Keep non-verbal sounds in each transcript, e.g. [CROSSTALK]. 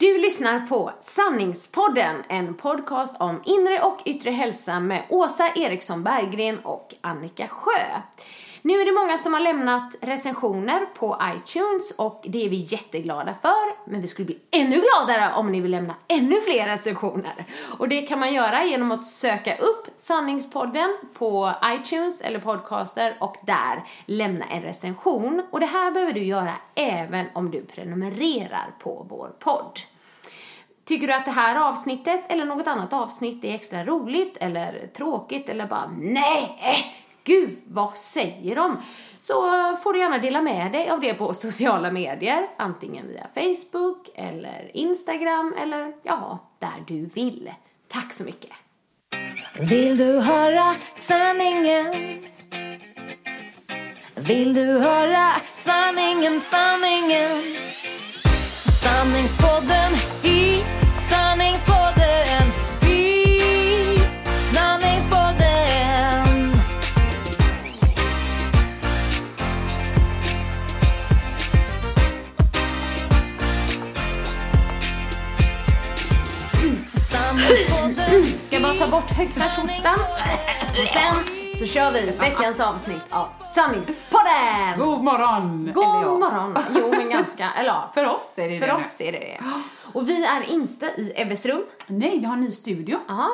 Du lyssnar på Sanningspodden, en podcast om inre och yttre hälsa med Åsa Eriksson Berggren och Annika Sjö. Nu är det många som har lämnat recensioner på iTunes och det är vi jätteglada för. Men vi skulle bli ännu gladare om ni vill lämna ännu fler recensioner. Och det kan man göra genom att söka upp Sanningspodden på iTunes eller Podcaster och där lämna en recension. Och det här behöver du göra även om du prenumererar på vår podd. Tycker du att det här avsnittet eller något annat avsnitt är extra roligt eller tråkigt eller bara nej, gud vad säger de? Så får du gärna dela med dig av det på [LAUGHS] sociala medier, antingen via Facebook eller Instagram eller ja, där du vill. Tack så mycket! Vill du höra sanningen? Vill du höra sanningen, sanningen? Sanningspodden Ska jag bara ta bort högstahostan och sen så kör vi veckans avsnitt av Sanningspodden! God morgon! God Eller ja. morgon! Jo, men ganska, eller ja, För oss är det för det. oss är det det. Och vi är inte i Ebbes rum. Nej, vi har en ny studio. Ja.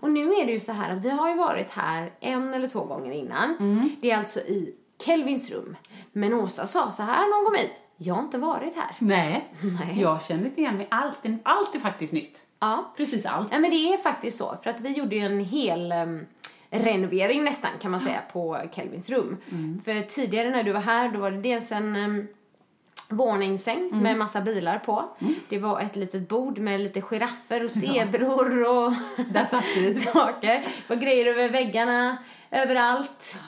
Och nu är det ju så här att vi har ju varit här en eller två gånger innan. Mm. Det är alltså i Kelvins rum. Men Åsa sa så här när hon kom hit. Jag har inte varit här. Nej. Nej. jag känner inte igen mig. Allt, allt är faktiskt nytt. Ja. Precis allt. Ja men det är faktiskt så. För att vi gjorde ju en hel em, renovering nästan kan man säga på Kelvins rum. Mm. För tidigare när du var här då var det dels en um, våningssäng Mm. med massa bilar på. Det var ett litet bord med lite giraffer och zebror och [LAUGHS] Där satt vi. [LAUGHS] saker. Det var grejer över väggarna, överallt.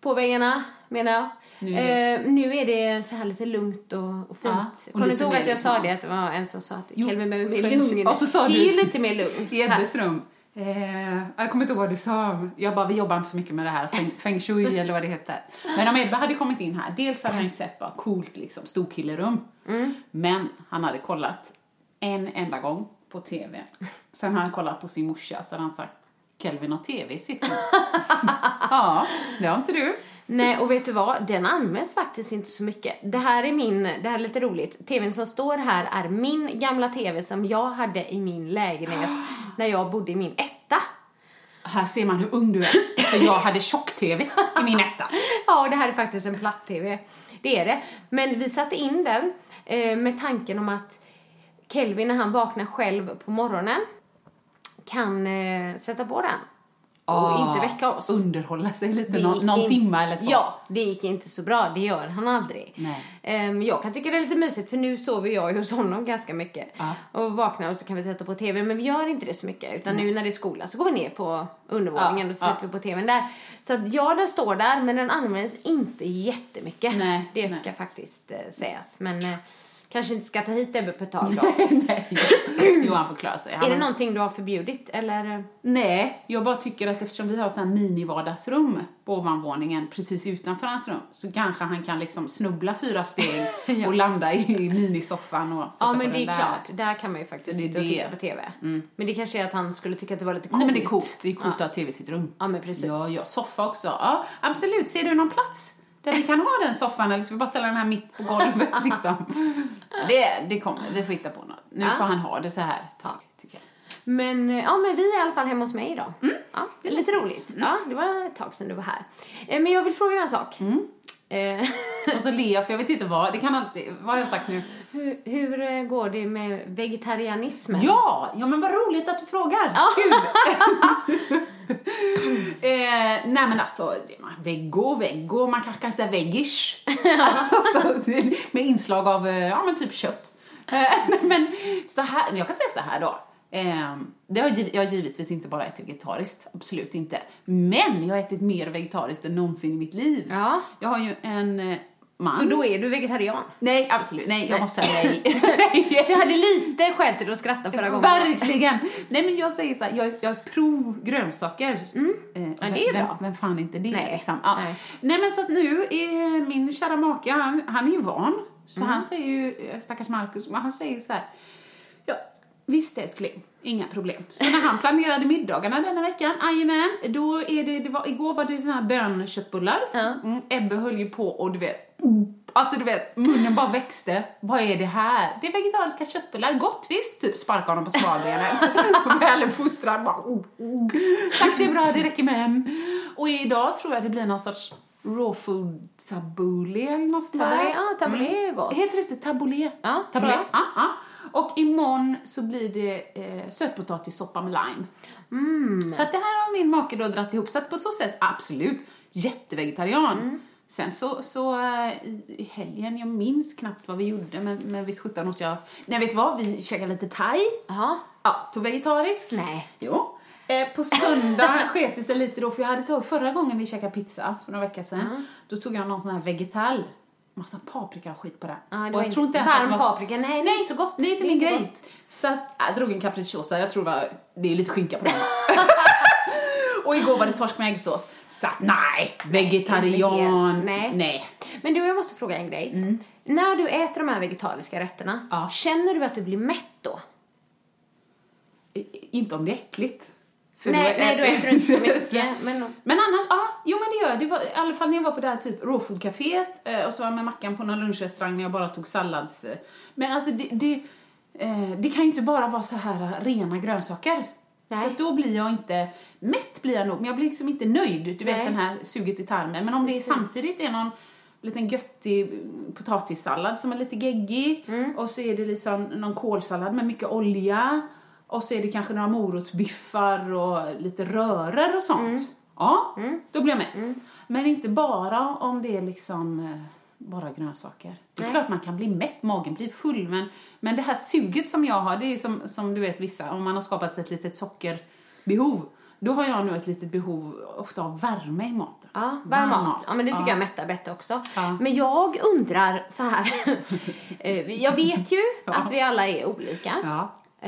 På väggarna, menar jag. Nu eh, nu är det så här lite lugnt och, och fint. Ja, Kommer du inte ihåg att jag sa liksom- det? Att det var en som sa att Jo, Kelvin behöver mer lugn. Och så sa det du- är ju lite mer lugn. I. Ebbes rum. Eh, jag kommer inte ihåg vad du sa. Jag bara, vi jobbar inte så mycket med det här. Feng, feng shui [LAUGHS] eller vad det heter. Men om Ebbe hade kommit in här, dels hade han ju sett bara coolt liksom, storkillerum. Men han hade kollat en enda gång på TV. Sen hade han kollat på sin morsa, så hade han sagt Kelvin har TV i sitt rum. [LAUGHS] ja, det har inte du. Nej, och vet du vad? Den används faktiskt inte så mycket. Det här är min, det här är lite roligt. TVn som står här är min gamla TV som jag hade i min lägenhet [GASPS] när jag bodde i min etta. Här ser man hur ung du är. För jag hade tjock-TV i min etta. [LAUGHS] Ja, det här är faktiskt en platt-tv. Det är det. Men vi satte in den eh, med tanken om att Kelvin när han vaknar själv på morgonen kan eh, sätta på den. Och Ah, inte väcka oss. Underhålla sig lite, Det någon, någon in- eller två. Ja, det gick inte så bra. Det gör han aldrig. Ehm, jag kan tycka det är lite mysigt för nu sover jag hos honom ganska mycket. Ja. Och vaknar och så kan vi sätta på TV. Men vi gör inte det så mycket. Utan nu när det är skola så går vi ner på undervåningen Ja, och så sätter vi på TVn där. Så att ja, den står där men den används inte jättemycket. Nej, det nej. ska faktiskt eh, sägas. Men eh, kanske inte ska ta hit Ebbe på ett tag då. [LAUGHS] Nej. [LAUGHS] Johan får klara sig. Han är det någonting du har förbjudit eller? Nej, jag bara tycker att eftersom vi har sådana här mini-vardagsrum på ovanvåningen precis utanför hans rum så kanske han kan liksom snubbla fyra steg [LAUGHS] Ja. och landa i minisoffan och sätta Ja på men den det är där. klart, där kan man ju faktiskt sitta och titta på TV. Men det kanske är att han skulle tycka att det var lite coolt. Nej men det är coolt, det är coolt att ha tv i sitt rum. Ja men precis. Ja, ja, soffa också. Ja, absolut. Ser du någon plats Där vi kan ha den soffan eller ska vi bara ställa den här mitt på golvet [LAUGHS] liksom? Det, det kommer, vi får hitta på något. Nu Ja. får han ha det så här ett tag, tycker jag. Men, eh, ja, men vi är i alla fall hemma hos mig idag. Ja, det är lite roligt. Ja, det var ett tag sedan du var här. Eh, Men jag vill fråga en sak. Eh, [LAUGHS] Och så ler jag för jag vet inte vad, det kan alltid, vad har jag sagt nu? hur, hur går det med vegetarianismen? Ja, ja men vad roligt att du frågar. Kul! [LAUGHS] [LAUGHS] eh, nej men alltså, veggo, veggo, man kanske kan säga veggish. [LAUGHS] alltså, med inslag av, eh, ja men typ kött. Eh, [LAUGHS] men så här, jag kan säga så här då. Eh, det har giv, jag har givetvis inte bara ätit vegetariskt, absolut inte. Men jag har ätit mer vegetariskt än någonsin i mitt liv. Ja. Jag har ju en eh, man. Så då är du vegetarian? Nej, absolut. Nej, jag Nej. måste säga nej. [LAUGHS] Så jag hade lite skäl till att skratta förra gången. Verkligen! Nej men jag säger så här, jag, jag är pro grönsaker. Eh, Mm. Ja, det är vem, bra. Vem fan är inte det Nej, liksom? Ja. nej. Nej. men så att nu är min kära make, han, han är ju van. Så Mm. han säger ju, eh, stackars Markus, men han säger så här. Ja, visst älskling, inga problem. Så när han planerade middagarna denna veckan, jajamän, då är det, det var, igår var det såna här bönköttbullar. Ja. Mm, Ebbe höll ju på och du vet, alltså du vet, munnen bara växte. Vad är det här? Det är vegetariska köttbullar, gott visst, typ sparka honom på smalbenet. [LAUGHS] [LAUGHS] Väl uppfostrad, bara oh, oh. Tack det är bra, det räcker med en. Och idag tror jag det blir någon sorts raw food tabbouleh eller något sånt där. Ja, tabbouleh är gott. Heter det tabbouleh? Ja. Ja, ja. Och imorgon så blir det eh, sötpotatissoppa med lime. Mm. Så att det här har min make då dragit ihop. Så att på så sätt, absolut, jättevegetarian. Mm. Sen så, så eh, i helgen, jag minns knappt vad vi gjorde, men, men visst sjutton åt jag... Nej, vet du vad? Vi käkade lite thai. Jaha. Ja, tog vegetarisk. Nej. Jo. Eh, på söndag [LAUGHS] sket det sig lite då, för jag hade tagit förra gången vi käkade pizza för några veckor sedan. Då tog jag någon sån här vegetal. Massa paprika och skit på det. Ja, det och jag tror inte ens att varm var- paprika, nej, det är inte så gott. Det är inte min grej. gott. Så att, jag drog en capricciosa, jag tror det var, det är lite skinka på den. [LAUGHS] och igår var det torsk med äggsås. Så att, nej, vegetarian. Nej. nej. Men du, jag måste fråga en grej. När du äter de här vegetariska rätterna, Ja. känner du att du blir mätt då? I- Inte om det är äckligt. För nej, nej, då äter du inte så mycket. [LAUGHS] Men, Men annars, ja, jo men det gör. Det var, I alla fall när jag var på det här typ rawfood-caféet eh, och så var jag med Mackan på någon lunchrestaurang när jag bara tog sallads. Men alltså det, det, eh, det kan ju inte bara vara så här rena grönsaker. Nej. För då blir jag inte, mätt blir jag nog, men jag blir liksom inte nöjd. Du vet Nej. den här suget i tarmen. Men om det Precis. samtidigt är någon liten göttig potatissallad som är lite geggig Mm. och så är det liksom någon kålsallad med mycket olja och så är det kanske några morotsbiffar och lite röror och sånt. Mm. Ja, då blir jag mätt. Men inte bara om det är liksom eh, bara grönsaker. Det är Nej. klart man kan bli mätt, magen blir full, men, men det här suget som jag har, det är som, som du vet vissa, om man har skapat sig ett litet sockerbehov, då har jag nu ett litet behov ofta av värme i maten. ja, varm mat. mat. Ja, men det tycker Ja. jag mättar bättre också. Ja. Men jag undrar så här. [LAUGHS] Eh, jag vet ju Ja. att vi alla är olika.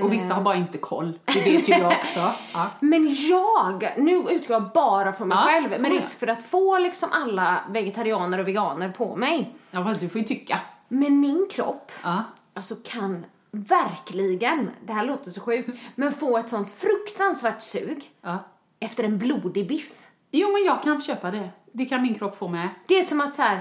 Och vissa har bara inte koll, det vet ju jag [LAUGHS] också. Ja. Men jag, nu utgår jag bara från mig Ja, själv, med risk för att få liksom alla vegetarianer och veganer på mig. ja, fast du får ju tycka. Men min kropp, Ja. alltså kan verkligen, det här låter så sjukt, men få ett sånt fruktansvärt sug Ja. efter en blodig biff. Jo, men jag kan köpa det. Det kan min kropp få med. Det är som att så här,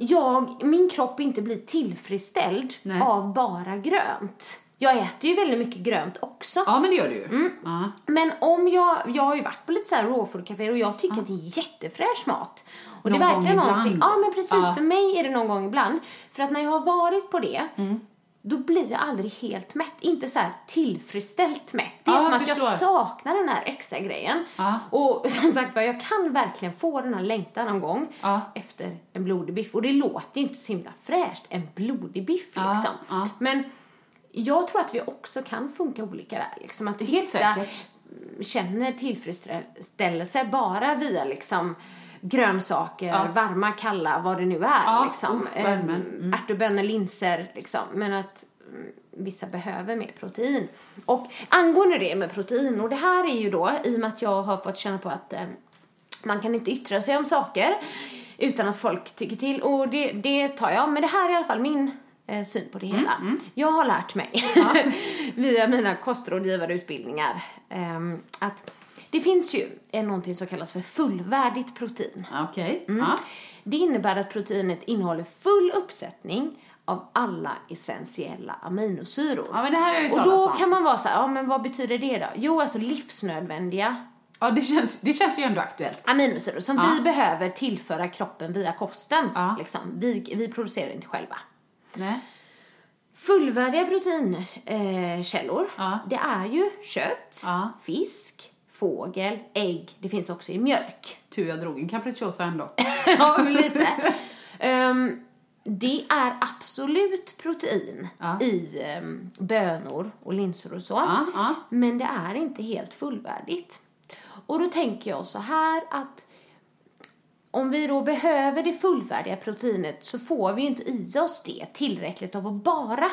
jag, min kropp inte blir tillfredsställd Nej. av bara grönt. Jag äter ju väldigt mycket grönt också. Ja, men det gör du ju. Mm. Ja. Men om jag, jag har ju varit på lite så här raw food café och jag tycker att det är jättefräsch mat. Och Någon det är gång verkligen ibland. någonting, ja men precis, Ja. för mig är det någon gång ibland. För att när jag har varit på det, Mm. Då blir jag aldrig helt mätt. Inte så här tillfredsställt mätt. Det är Ja, som jag att jag förstår. saknar den här extra grejen. Ja. Och [LAUGHS] som sagt jag kan verkligen få den här längtan någon gång Ja. efter en blodig biff. Och det låter ju inte så himla fräscht, en blodig biff liksom. Men jag tror att vi också kan funka olika där. Liksom att vissa känner tillfredsställelse bara via liksom grönsaker, Ja. varma, kalla, vad det nu är. Ja, liksom. Ehm, Ärtor, linser, liksom. Men att mm, vissa behöver mer protein. Och angående det med protein, och det här är ju då, i och med att jag har fått känna på att eh, man kan inte yttra sig om saker utan att folk tycker till. Och det, det tar jag. Men det här är i alla fall min eh, syn på det hela. Jag har lärt mig [LAUGHS] via mina kostrådgivarutbildningar ehm, att det finns ju eh, någonting som kallas för fullvärdigt protein. Okej. Mm. Ja. Det innebär att proteinet innehåller full uppsättning av alla essentiella aminosyror. ja, men det här har jag Och då kan man vara så här, ja men vad betyder det då? Jo, alltså livsnödvändiga Ja, det känns, det känns ju ändå aktuellt. aminosyror som Ja. vi behöver tillföra kroppen via kosten. Ja. Liksom. Vi, vi producerar inte själva. Nej. Fullvärdiga proteinkällor, eh, Ja. det är ju kött, fisk, fågel, ägg. Det finns också i mjölk. [LAUGHS] Tur jag drog en capricciosa ändå. [LAUGHS] ja, lite. Ehm, det är absolut protein Ja. i um, bönor och linser och så. Ja, ja. Men det är inte helt fullvärdigt. Och då tänker jag så här att om vi då behöver det fullvärdiga proteinet så får vi ju inte i oss det tillräckligt av att bara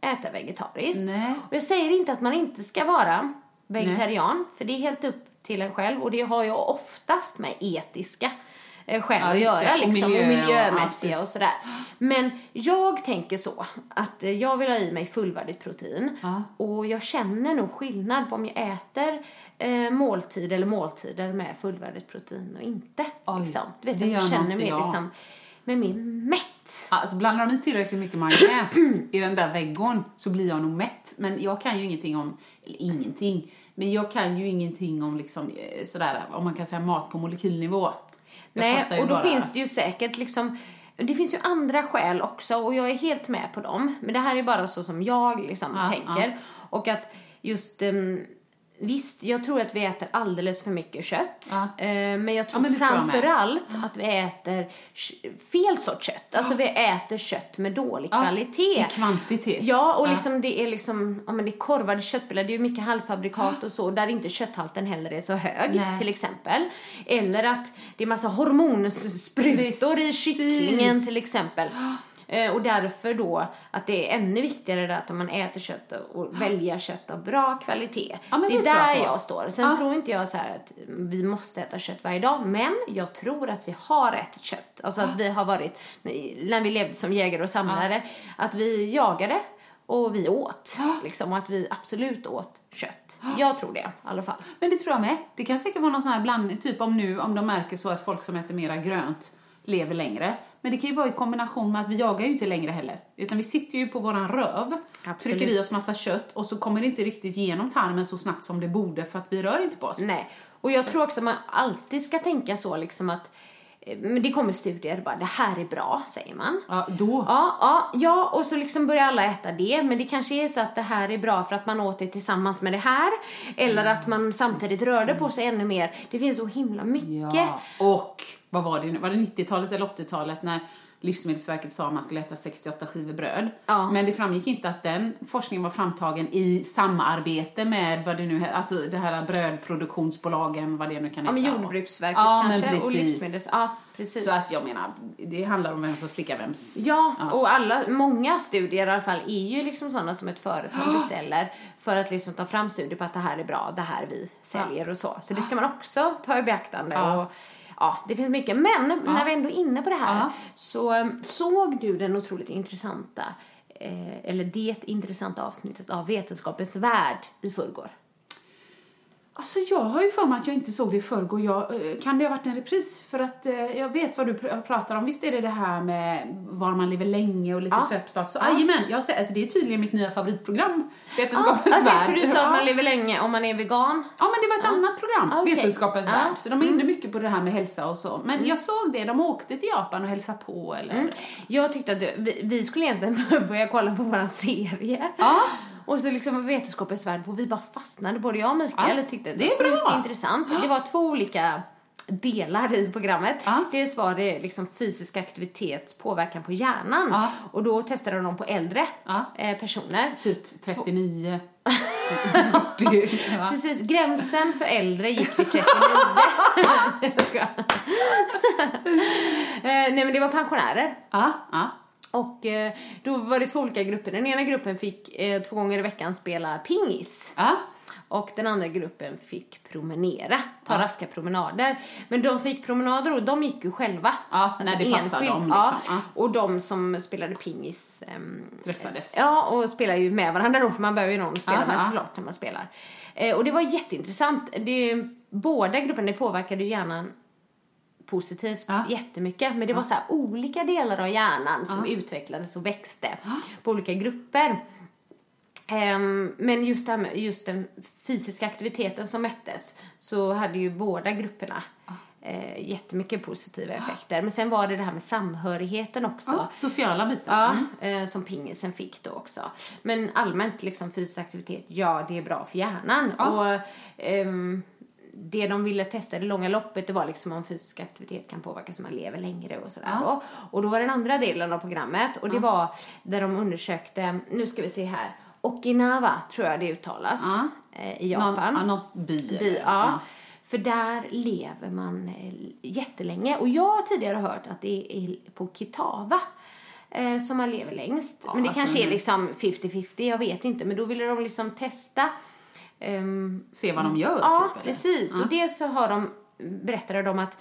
äta vegetariskt. Nej. Och jag säger inte att man inte ska vara vegetarian, för det är helt upp till en själv och det har ju oftast med etiska eh, skäl Ja, att göra Och liksom, miljö och miljömässiga allt. och sådär. Men jag tänker så att jag vill ha i mig fullvärdigt protein Ja. och jag känner nog skillnad på om jag äter eh, måltid eller måltider med fullvärdigt protein och inte. Oj, liksom. Du vet, det jag känner mig liksom, med mer mätt. Alltså blandar de i tillräckligt mycket majonnäs [CLEARS THROAT] i den där väggon så blir jag nog mätt. Men jag kan ju ingenting om, eller ingenting, men jag kan ju ingenting om liksom eh, sådär, om man kan säga mat på molekylnivå. Jag Nej, och då bara- finns det ju säkert liksom det finns ju andra skäl också och jag är helt med på dem. Men det här är bara så som jag liksom Ja, tänker. Och att just um, Visst, jag tror att vi äter alldeles för mycket kött. Ja. Eh, men jag tror men det tror jag med. framförallt att vi äter fel sorts kött. Alltså vi äter kött med dålig Ja, kvalitet. i kvantitet. Ja, och Ja. liksom det är liksom, ja men det är korvade köttbullar, det är ju mycket halvfabrikat och så, där inte kötthalten heller är så hög, Nej. till exempel. Eller att det är massa hormonsprutor i Precis. kycklingen till exempel. Eh, Och därför då att det är ännu viktigare att man äter kött och välja kött av bra kvalitet. Ja, det är det jag där på. jag står. Sen Ja. tror inte jag så att vi måste äta kött varje dag, men jag tror att vi har ätit kött. Alltså att vi har varit, när vi levde som jägare och samlare, att vi jagade och vi åt. Liksom, och att vi absolut åt kött. Jag tror det i alla fall. Men det tror jag med. Det kan säkert vara någon sån här blandning, typ om nu, om de märker så att folk som äter mera grönt lever längre. Men det kan ju vara i kombination med att vi jagar ju inte längre heller. Utan vi sitter ju på våran röv, Absolut. trycker i oss massa kött och så kommer det inte riktigt genom tarmen så snabbt som det borde för att vi rör inte på oss. Nej. Och jag tror också att man alltid ska tänka så liksom att eh, men det kommer studier bara, det här är bra, säger man. Ja, då. Ja, ja, ja, och så liksom börjar alla äta det. Men det kanske är så att det här är bra för att man åt det tillsammans med det här. Eller att man samtidigt rörde på sig ännu mer. Det finns så himla mycket. Ja. Och vad var det nu? Var det 90-talet eller 80-talet när Livsmedelsverket sa att man skulle äta 68 skivor bröd? Ja. Men det framgick inte att den forskningen var framtagen i samarbete med vad det nu alltså det här brödproduktionsbolagen, vad det nu kan Ja, men heta. Jordbruksverket Ja, men kanske. och precis. livsmedels... Ja, precis. Så att jag menar, det handlar om vem som får slicka vems. Ja, Ja. och alla, många studier i alla fall är ju liksom sådana som ett företag beställer för att liksom ta fram studier på att det här är bra, det här vi säljer och så. Så det ska man också ta i beaktande. Och, ja, det finns mycket. Men när vi ändå är inne på det här Ja. så um, såg du den otroligt intressanta, eh, eller det intressanta avsnittet av Vetenskapens värld i förrgår? Alltså jag har ju för mig att jag inte såg det i förrgår. Jag, eh, kan det ha varit en repris? För att eh, jag vet vad du pr- pratar om. Visst är det det här med var man lever länge och lite Ja. sötpat. Så Ja. jajamän, jag sett, alltså, det är tydligen mitt nya favoritprogram. Vetenskapens okej, värld. för du sa Ja. att man lever länge om man är vegan. Ja, men det var ett annat program, Okej. Vetenskapens Ja. Mm. värld. Så de är inne mycket på det här med hälsa och så. Men jag såg det, de åkte till Japan och hälsade på eller... Mm. Jag tyckte att vi, vi skulle egentligen [LAUGHS] börja kolla på våran serie. Ja. Och så liksom var vetenskapens värld på, vi bara fastnade både jag och Mikael Ja, och tyckte det är var intressant. Det var två olika delar i programmet. Ja. Dels var det liksom fysisk aktivitet påverkan på hjärnan. Ja. Och då testade de på äldre Ja. eh, personer. Typ 39, 40. [LAUGHS] Ja. Precis, gränsen för äldre gick vid 39. Jag skojar. eh, nej men det var pensionärer. Ja, ja. Och eh, då var det två olika grupper. Den ena gruppen fick eh, två gånger i veckan spela pingis. ja. Och den andra gruppen fick promenera, ta raska promenader. Men de som gick promenader då, de gick ju själva. Alltså Ja, när det passade dem, liksom. Ja. Och de som spelade pingis ehm, Träffades. Ja, och spelar ju med varandra då, för man behöver ju någon att spela Ja, med såklart när man spelar. Eh, och det var jätteintressant. Det båda grupperna, det påverkade ju hjärnan positivt Ja. jättemycket. Men det var så här olika delar av hjärnan som utvecklades och växte på olika grupper. Ehm, men just, här just den fysiska aktiviteten som mättes så hade ju båda grupperna eh, jättemycket positiva effekter. Men sen var det det här med samhörigheten också. Ja, sociala bitar. Ja, eh, som pingisen fick då också. Men allmänt liksom fysisk aktivitet, ja det är bra för hjärnan. Och ehm, det de ville testa i det långa loppet det var liksom om fysisk aktivitet kan påverka så man lever längre och sådär då. Och då var den andra delen av programmet och det var där de undersökte, nu ska vi se här, Okinawa tror jag det uttalas Ja. eh, i Japan. Någon, ja, någon by. By, ja. För där lever man eh, jättelänge. Och jag har tidigare hört att det är på Kitava eh, som man lever längst. Ja, men det alltså, kanske är liksom 50-50, jag vet inte. Men då ville de liksom testa. Ehm, Se vad de gör, ja, typ. precis. Ja. Och dels så har de, berättade de att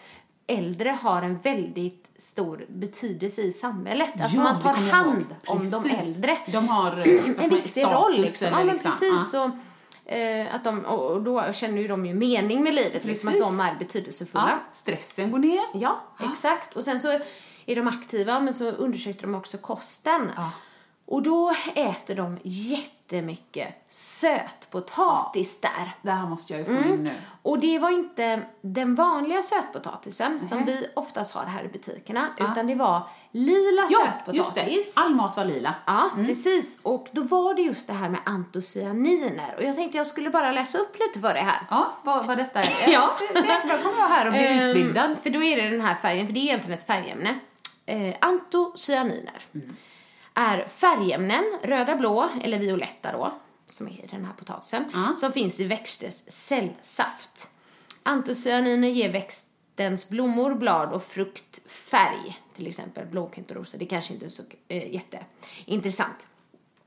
äldre har en väldigt stor betydelse i samhället. Alltså Ja, man tar hand om de äldre De har en viktig roll liksom. Ja, men liksom. precis. Ja. Och, eh, att de, och då känner ju de ju mening med livet, liksom, att de är betydelsefulla. Ja, stressen går ner. Ja, exakt. Och sen så är de aktiva, men så undersökte de också kosten. Och då äter de jättemycket sötpotatis där. Det här måste jag ju få Mm. in nu. Och det var inte den vanliga sötpotatisen som vi oftast har här i butikerna, utan det var lila Ja, sötpotatis. just det. All mat var lila. Ja, precis. Och då var det just det här med antocyaniner. Och jag tänkte jag skulle bara läsa upp lite för dig här. Ja, vad, vad detta är. [LAUGHS] Ja. Så, så jättebra, kommer jag här och blir Ehm, utbildad. För då är det den här färgen, för det är egentligen ett färgämne. Eh, antocyaniner är färgämnen, röda, blå eller violetta då, som är i den här potatisen, som finns i växters cellsaft. Antocyaniner ger växtens blommor, blad och frukt färg, till exempel rosa. Det kanske inte är så eh, jätteintressant.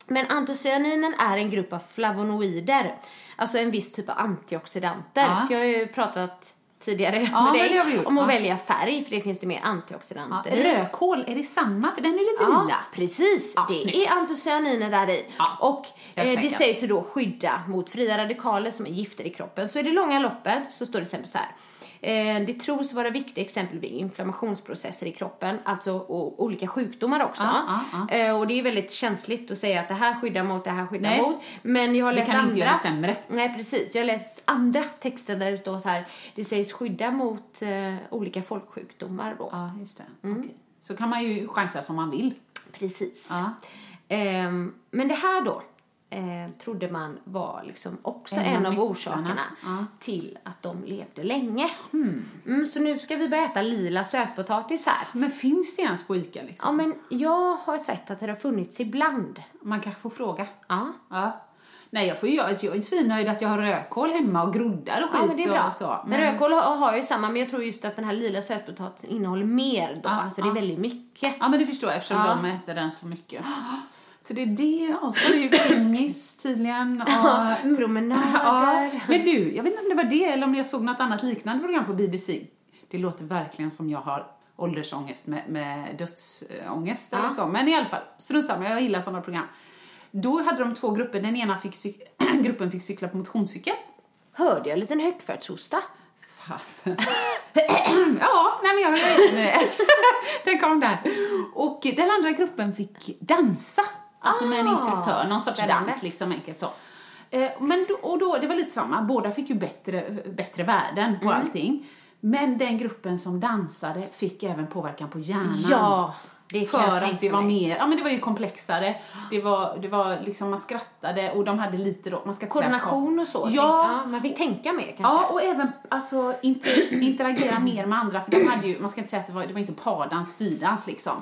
Men antocyaninen är en grupp av flavonoider, alltså en viss typ av antioxidanter. Ja. För jag har ju pratat tidigare Ja, med dig gjort. om att Ja. välja färg, för det finns det mer Ja, antioxidanter i. rödkål, är det samma? För den är lite Ja, lila. precis. Ja, det snyggt. är antocyaniner där i. Ja, och eh, det sägs ju då skydda mot fria radikaler som är gifter i kroppen. Så i det långa loppet så står det till exempel så här. Eh, det tros vara viktiga exempel vid inflammationsprocesser i kroppen, alltså och olika sjukdomar också. Ja, ja, Eh, och det är väldigt känsligt att säga att det här skyddar mot, det här skyddar Nej. mot. Men jag har Det läst kan andra. inte göra det sämre. Nej, precis. Jag har läst andra texter där det står så här. Det sägs skydda mot eh, olika folksjukdomar då. Ja, just det. Mm. Okej. Så kan man ju chansa som man vill. Precis. Ja. Ehm, men det här då eh, trodde man var liksom också En en, av orsakerna Ja. till att de levde länge. Mm, så nu ska vi börja äta lila sötpotatis här. Men finns det ens på Ica liksom? Ja, men jag har sett att det har funnits ibland. Man kanske får fråga. Ja. Ja. Nej, jag, får ju, alltså, jag är svinnöjd att jag har rödkål hemma och groddar och skit Ja, men det är bra. och så. Men rödkål har, har ju samma, men jag tror just att den här lila sötpotatisen innehåller mer då. Ja, alltså det är ja. väldigt mycket. Ja, men det förstår jag eftersom Ja. de äter den så mycket. [GASPS] Så det är det, och så var det ju pingis tydligen. [LAUGHS] Och, ja. Promenader. Men du, jag vet inte om det var det eller om jag såg något annat liknande program på BBC. Det låter verkligen som jag har åldersångest med, med dödsångest eller så. Men i alla fall, strunt samma, jag gillar sådana program. Då hade de två grupper, den ena fick [CLEARS THROAT] gruppen fick cykla på motionscykel. Hörde jag en liten högfärdshosta? Fasen. [CLEARS THROAT] ja, nej men jag jag med det. [LAUGHS] Den kom där. Och den andra gruppen fick dansa. Alltså med en Ah, instruktör, någon sorts spännande. dans liksom enkelt så. Eh, Men då, och då, det var lite samma, båda fick ju bättre, bättre värden Mm. på allting. Men den gruppen som dansade fick även påverkan på hjärnan. Ja, det För att det var mig. mer, ja men det var ju komplexare. Det var, det var liksom, man skrattade och de hade lite då, man ska Koordination och så. tänk- Ja, ja, man fick tänka mer kanske. Ja, och även alltså, inter, interagera mer med andra. För de hade ju, man ska inte säga att det var, det var inte pardans, styrdans liksom.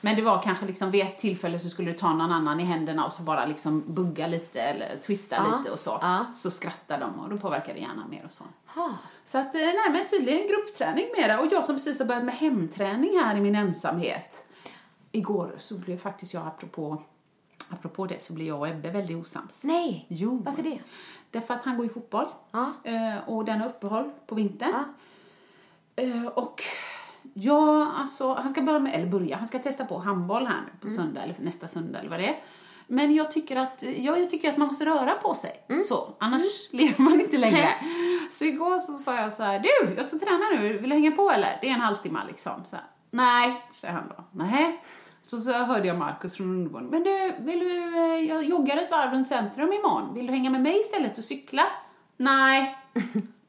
Men det var kanske liksom vid ett tillfälle så skulle du ta någon annan i händerna och så bara liksom bugga lite eller twista Ja, lite och så. ja. Så skrattar de och då påverkar det hjärnan mer och så. Ha. Så att, eh, nej men tydligen gruppträning mera. Och jag som precis har börjat med hemträning här i min ensamhet. Igår så blev faktiskt jag, apropå, apropå det, så blev jag och Ebbe väldigt osams. Nej, Jo. varför det? Därför att han går i fotboll. Ja. Eh, och den har uppehåll på vintern. Ja. Eh, och ja, alltså, han ska börja med, eller börja, han ska testa på handboll här nu Mm. på söndag, eller nästa söndag eller vad det är. Men jag tycker att, ja, jag tycker att man måste röra på sig. Så, annars lever man inte längre. Så igår så sa jag så här, du, jag ska träna nu, vill du hänga på eller? Det är en halvtimme liksom. Så här, Nej, säger han då. Nej. Så, så hörde jag Markus från undervåningen. Men du, vill du, eh, jag joggar ett varv runt centrum imorgon. Vill du hänga med mig istället och cykla? Nej. [LAUGHS]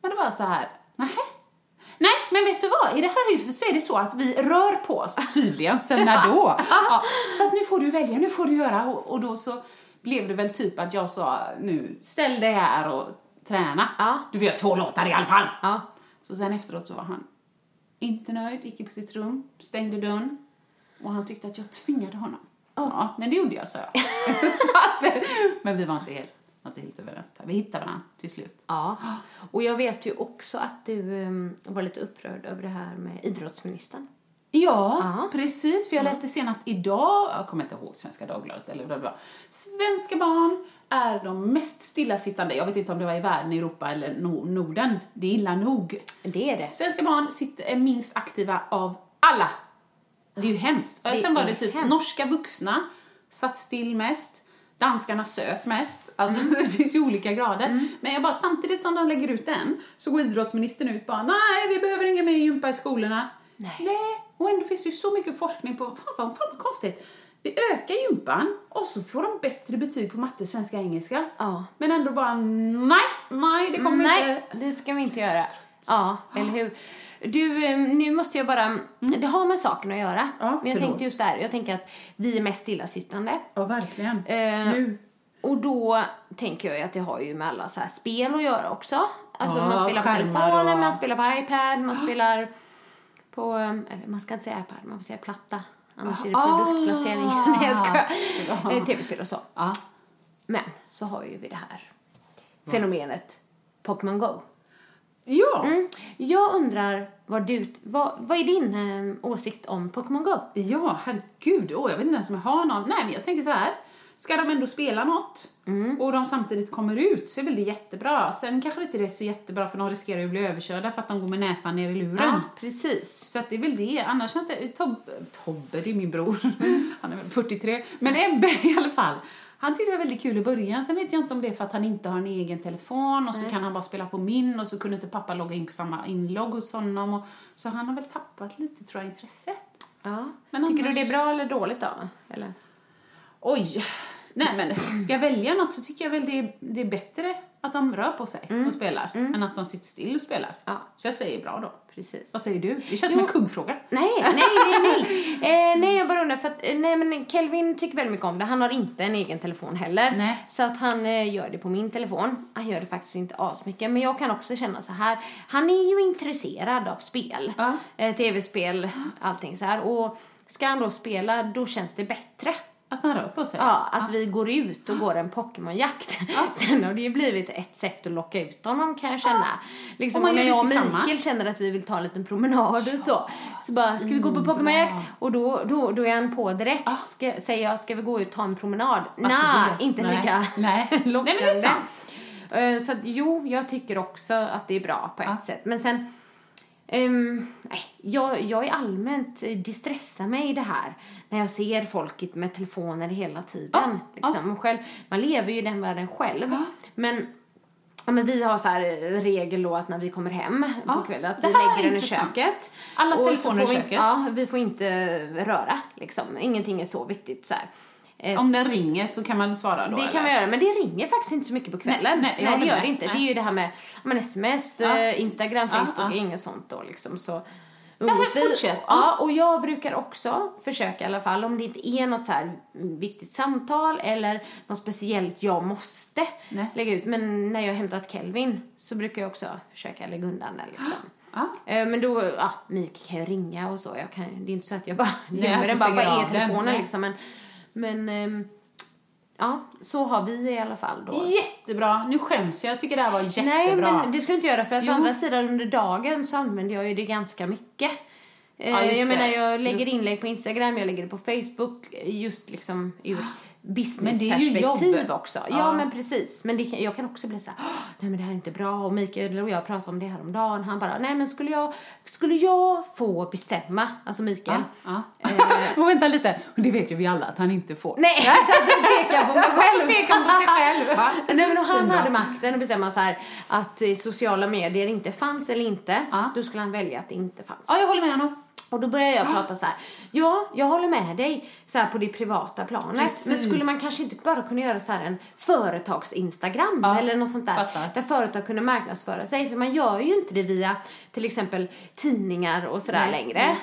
Men det var så här, nej. Nej, men vet du vad? I det här huset så är det så att vi rör på oss tydligen sen när då. [LAUGHS] Ja, så att nu får du välja, nu får du göra. Och, och då så blev det väl typ att jag sa, nu ställ dig här och träna. Ja. Du får göra två låtar i alla fall. Ja. Så sen efteråt så var han inte nöjd, gick på sitt rum, stängde dörren och han tyckte att jag tvingade honom. Ja, men det gjorde jag, sa jag. [LAUGHS] men vi var inte helt, var inte helt överens. Vi hittade varandra till slut. Ja. Och jag vet ju också att du um, var lite upprörd över det här med idrottsministern. Ja, Ja. precis. För jag läste senast idag, jag kommer inte ihåg Svenska Dagbladet eller vad det var. Svenska barn är de mest stillasittande, jag vet inte om det var i världen, Europa eller no- Norden. Det är illa nog. Det är det. Svenska barn sitter, är minst aktiva av alla. Det är ju hemskt. Det Sen var det typ hemskt. norska vuxna satt still mest. Danskarna söp mest. Alltså [LAUGHS] det finns ju olika grader. Men jag bara, samtidigt som de lägger ut den så går idrottsministern ut bara, nej vi behöver inga mer gympa i skolorna. Nej. Och ändå finns det ju så mycket forskning på, fan vad, fan vad konstigt. Vi ökar gympan och så får de bättre betyg på matte, svenska, engelska. Ja. Men ändå bara, nej, nej det kommer Nej, inte. det ska vi inte göra. Ja, eller hur? Du, eh, nu måste jag bara... Det har med saken att göra. Ja, men jag förlåt. tänkte just där, jag tänker att vi är mest stillasittande. Ja, verkligen. Eh, Nu. Och då tänker jag att det har ju med alla så här spel att göra också. Alltså Ja, man spelar på telefonen, och- man spelar på iPad, man [GASPS] spelar på, eller man ska inte säga iPad, man får säga platta. Annars är det Ah. produktplacering. [LAUGHS] Nej jag skojar. Eh, Tv-spel och så. Ja. Men så har ju vi det här fenomenet Pokémon Go. Ja. Mm. Jag undrar vad du, vad, vad är din eh, åsikt om Pokémon Go? Ja, herregud. Åh, jag vet inte ens om jag har någon. Nej, men jag tänker så här. Ska de ändå spela något Mm. och de samtidigt kommer ut så är väl det jättebra. Sen kanske inte det är så jättebra för de riskerar ju att bli överkörda för att de går med näsan ner i luren. Ja, precis. Så att det är väl det. Annars har inte... Tobbe, Tobbe, det är min bror. Han är väl 43. Men Ebbe i alla fall. Han tyckte det var väldigt kul i början. Sen vet jag inte om det är för att han inte har en egen telefon och så kan han bara spela på min och så kunde inte pappa logga in på samma inlogg hos honom. Och, så han har väl tappat lite, tror jag, intresset. Ja. Men Tycker du annars- det är bra eller dåligt då? Eller? Oj! Nej men, ska jag välja något så tycker jag väl det är, det är bättre att de rör på sig och spelar än att de sitter still och spelar. Ja. Så jag säger bra då. Precis. Vad säger du? Det känns som en kuggfråga. Nej, nej, nej, nej. Eh, nej, jag bara undrar för att, eh, nej men Kelvin tycker väldigt mycket om det. Han har inte en egen telefon heller. Nej. Så att han eh, gör det på min telefon. Han gör det faktiskt inte asmycket. Men jag kan också känna så här. Han är ju intresserad av spel. Ja. Eh, Tv-spel, allting så här. Och ska han då spela, då känns det bättre. Att han rör på sig. Ja, att vi går ut och går en Pokémonjakt. [LAUGHS] Sen har det ju blivit ett sätt att locka ut honom kan jag känna. Liksom, Och när jag och. Mikael känner att vi vill ta en liten promenad och så. Så bara, ska vi gå på Pokémonjakt? Och då, då, då är han på direkt. Ska, säger jag, ska vi gå ut och ta en promenad? Det? inte Nej. lika [LAUGHS] Nej. Nej, men det är lockande. sant. Eh, Så att, jo, jag tycker också att det är bra på ett sätt. Men sen, ehm, nej, jag, jag är allmänt, eh, det stressar mig det här. När jag ser folket med telefoner hela tiden. Ja, liksom. Och Själv, man lever ju i den världen själv. Men, ja, men vi har så eh, regel då att när vi kommer hem på Ja, kvällen att vi lägger den i köket. Alla telefoner i vi, köket. Ja, vi får inte röra liksom. Ingenting är så viktigt så här. Eh, Om den ringer så kan man svara då? det eller? kan man göra, men det ringer faktiskt inte så mycket på kvällen. Nej, nej, jag det gör det inte. Nej. Det är ju det här med ja, men sms, Ja. eh, Instagram, Ja, Facebook, ja. inget sånt då liksom. Så här umgås vi. fortsätt. Ja, och jag brukar också försöka i alla fall, om det inte är något så här viktigt samtal eller något speciellt jag måste Nej. lägga ut. Men när jag har hämtat Kelvin så brukar jag också försöka lägga undan den liksom. Ja. Eh, Men då, ja, Mikael kan ju ringa och så. Jag kan, det är inte så att jag bara Nej, gömmer den bara, av är telefonen Nej. liksom. Men, men ehm, ja, så har vi i alla fall då. Jättebra. Nu skäms jag. Jag tycker det här var jättebra. Nej, men det ska du inte göra för att å Jo. andra sidan under dagen så använder jag ju det ganska mycket. Eh, Ja, just jag det. menar, jag lägger Just- inlägg på Instagram, jag lägger det på Facebook, just liksom ur [GASPS] businessperspektiv också. Ja, Ja. men precis. Men det, jag kan också bli så här, "Åh, nej men det här är inte bra. Och Mikael och jag pratade om det här om dagen. Han bara, nej men skulle jag, skulle jag få bestämma, alltså Mikael. Ja. [LAUGHS] Och vänta lite, och det vet ju vi alla att han inte får. Nej, så att du pekar på mig [LAUGHS] själv. Pekar på sig själv. [LAUGHS] Nej, men om han hade makten att bestämma så här att eh, sociala medier inte fanns eller inte, Ja. då skulle han välja att det inte fanns. Ja, jag håller med honom. Och då börjar jag prata så här. Ja, jag håller med dig så här på det privata planet. Precis. Men skulle man kanske inte bara kunna göra så här en företags-instagram Ja, eller något sånt där. fattar. Där företag kunde marknadsföra sig. För man gör ju inte det via till exempel tidningar och sådär Nej, längre.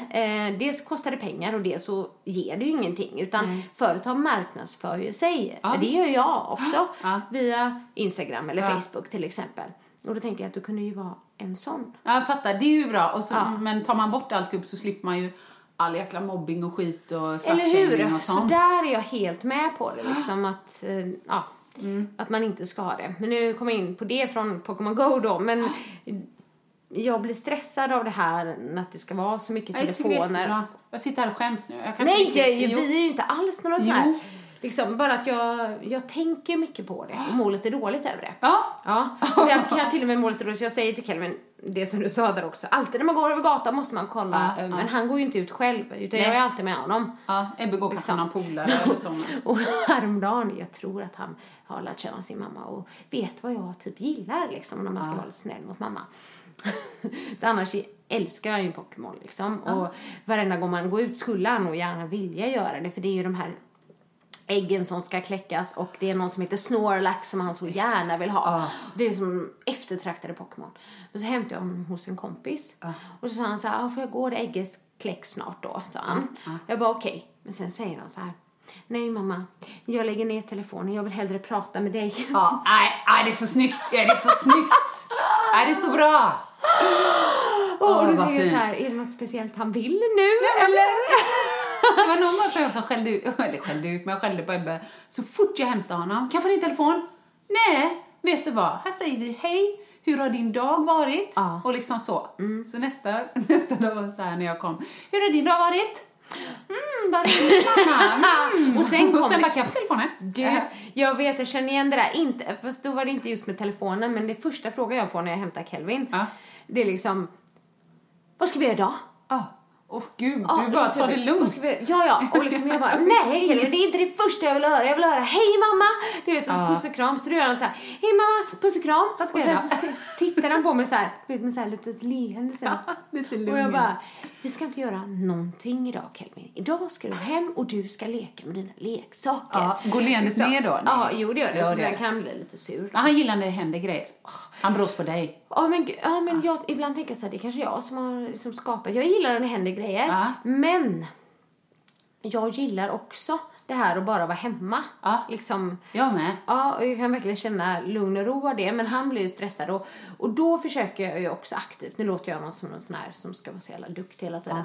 Eh, dels kostar det pengar och dels så ger det ju ingenting. Utan företag marknadsför ju sig. Ja, det visst. gör jag också. Ja. Via Instagram eller. Facebook till exempel. Och då tänker jag att du kunde ju vara en sån. Ja, jag fattar. Det är ju bra. Och så, Ja. Men tar man bort alltihop så slipper man ju all jäkla mobbing och skit och Eller slutshaming hur? och För sånt. där är jag helt med på det. Liksom [GASPS] att, eh, ja, att man inte ska ha det. Men nu kommer jag in på det från Pokémon Go då. Men [GASPS] jag blir stressad av det här att det ska vara så mycket Jag telefoner. jättebra. Jag sitter här och skäms nu. Jag Nej, inte jag, vi är ju inte alls några sådana här. Liksom, bara att jag, jag tänker mycket på det och mår lite dåligt över det. Ja. Ja, jag kan till och med må lite dåligt jag säger till Kelvin, det som du sa där också, alltid när man går över gatan måste man kolla, Ja, ja. men han går ju inte ut själv utan Nej. jag är alltid med honom. ja. Ebbe går kanske Liksom. polare eller [LAUGHS] så. Och häromdagen, jag tror att han har lärt känna sin mamma och vet vad jag typ gillar liksom när man ska vara lite snäll mot mamma. [LAUGHS] så annars älskar han ju Pokémon liksom. Och varenda gång man går ut skulle han nog gärna vilja göra det för det är ju de här äggen som ska kläckas och det är någon som heter Snorlax som han så gärna vill ha. Ja. Det är som eftertraktade Pokémon. Och så hämtade jag honom hos en kompis. Och så sa han så här, "Ah, får jag gå det ägget kläcks snart då, sa han. Jag bara okej. Men sen säger han så här, nej mamma, jag lägger ner telefonen, jag vill hellre prata med dig. Ja, nej, nej, det är så snyggt. Ja, det är så snyggt. Nej, det är så bra. och Åh, då vad tänker jag så här, fint. är det något speciellt han vill nu? eller? Det var någon gång som jag som skällde ut, [LAUGHS] eller skällde ut, men jag skällde på Ebbe. Så fort jag hämtade honom, kan jag få din telefon? Nej, vet du vad? Här säger vi hej, hur har din dag varit? Ja. Och liksom så. Så nästa, [LAUGHS] nästa dag var så här när jag kom, hur har din dag varit? Mm, vad roligt mamma. Mm. [LAUGHS] Och sen och kommer- sen bara, kan jag få telefonen? Du, jag vet, jag känner igen det där. Inte, fast då var det inte just med telefonen, men det första frågan jag får när jag hämtar Kelvin, Ja. det är liksom, vad ska vi göra idag? Ja. Åh gud, Ja, du bara tar det lugnt. vi- Ja, ja. Och liksom jag bara, [LAUGHS] nej Kelvin, det är inte det första jag vill höra. Jag vill höra, hej mamma! Du vet, och Ja. puss och kram. Så då gör han så här, hej mamma, puss och kram. Och sen så tittar han på mig så här, du vet, med så här litet leende. Så här. [LAUGHS] Lite och lugn. jag bara, vi ska inte göra någonting idag Kelvin. Idag ska du hem och du ska leka med dina leksaker. Ja, går leendet ner då? Nej. Ja, jo det gör det. Så det den kan bli lite sur. Ja, han gillar när det händer grejer. Han brås på dig. Ja men, ja, men jag ibland tänker jag så här, det är kanske jag som har liksom skapat. Jag gillar när det händer grejer. Men jag gillar också det här att bara vara hemma. Ja. Liksom, Jag med. ja, och jag kan verkligen känna lugn och ro av det. Men han blir ju stressad och, och då försöker jag ju också aktivt. Nu låter jag någon som någon sån här som ska vara så jävla duktig hela tiden.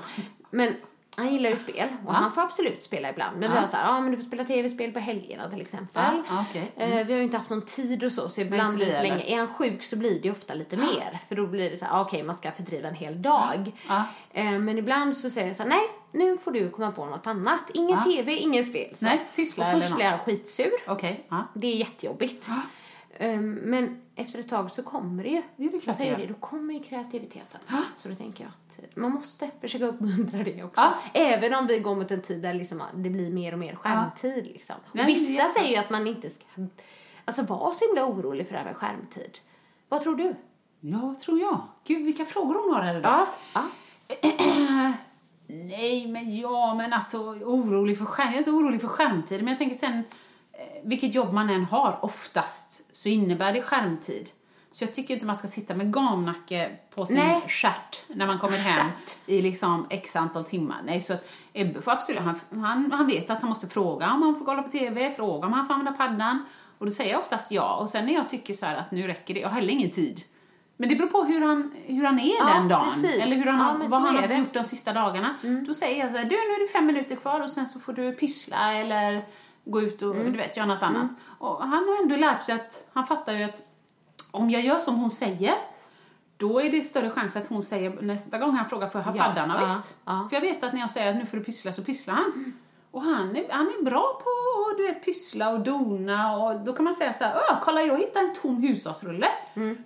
Men han gillar ju spel och han får absolut spela ibland. Men vi har så här, ja men du får spela tv-spel på helgerna till exempel. Ja, ja, okej. Eh, vi har ju inte haft någon tid och så, så ibland blir det för länge. Är han sjuk så blir det ju ofta lite mer. För då blir det så här, ah, okej man ska fördriva en hel dag. Ja. Eh, men ibland så säger jag så här, nej nu får du komma på något annat. Ingen Ja. tv, ingen spel. Så. Nej, pyssla och först blir han skitsur. Ja. Det är jättejobbigt. Eh, men efter ett tag så kommer det ju. det är klart Då säger det det, då kommer ju kreativiteten. Så då tänker jag man måste försöka uppmuntra det också. Ja. Även om vi går mot en tid där liksom det blir mer och mer skärmtid. Liksom. Och Nej, vissa säger ju att man inte ska alltså, vara så himla orolig för det här med skärmtid. Vad tror du? Ja, vad tror jag? Gud, vilka frågor hon har här idag. ja. [CLEARS THROAT] Nej, men ja, men alltså orolig för skärm. Jag är inte orolig för skärmtid, men jag tänker sen, eh, vilket jobb man än har, oftast så innebär det skärmtid. Så jag tycker inte man ska sitta med gamnacke på sin Nej. stjärt när man kommer hem Stjärt. i liksom x antal timmar. Nej, så att Ebbe får absolut, han, han, han vet att han måste fråga om han får kolla på TV, fråga om han får använda paddan. Och då säger jag oftast ja. Och sen när jag tycker så att nu räcker det, jag har heller ingen tid. Men det beror på hur han, hur han är Ja, den dagen. precis. Eller hur han, Ja, vad han har. Mm. gjort de sista dagarna. Då säger jag så här, du nu är det fem minuter kvar och sen så får du pyssla eller gå ut och Mm. du vet, göra något annat. Och han har ändå lärt sig att, han fattar ju att om jag gör som hon säger, då är det större chans att hon säger nästa gång han frågar får jag ha Ja, paddan? Ja, visst. ja. För jag vet att när jag säger att nu får du pyssla så pysslar han. Och han är, han är bra på att du vet, pyssla och dona och då kan man säga så här, Åh, kolla jag hittade en tom hushållsrulle.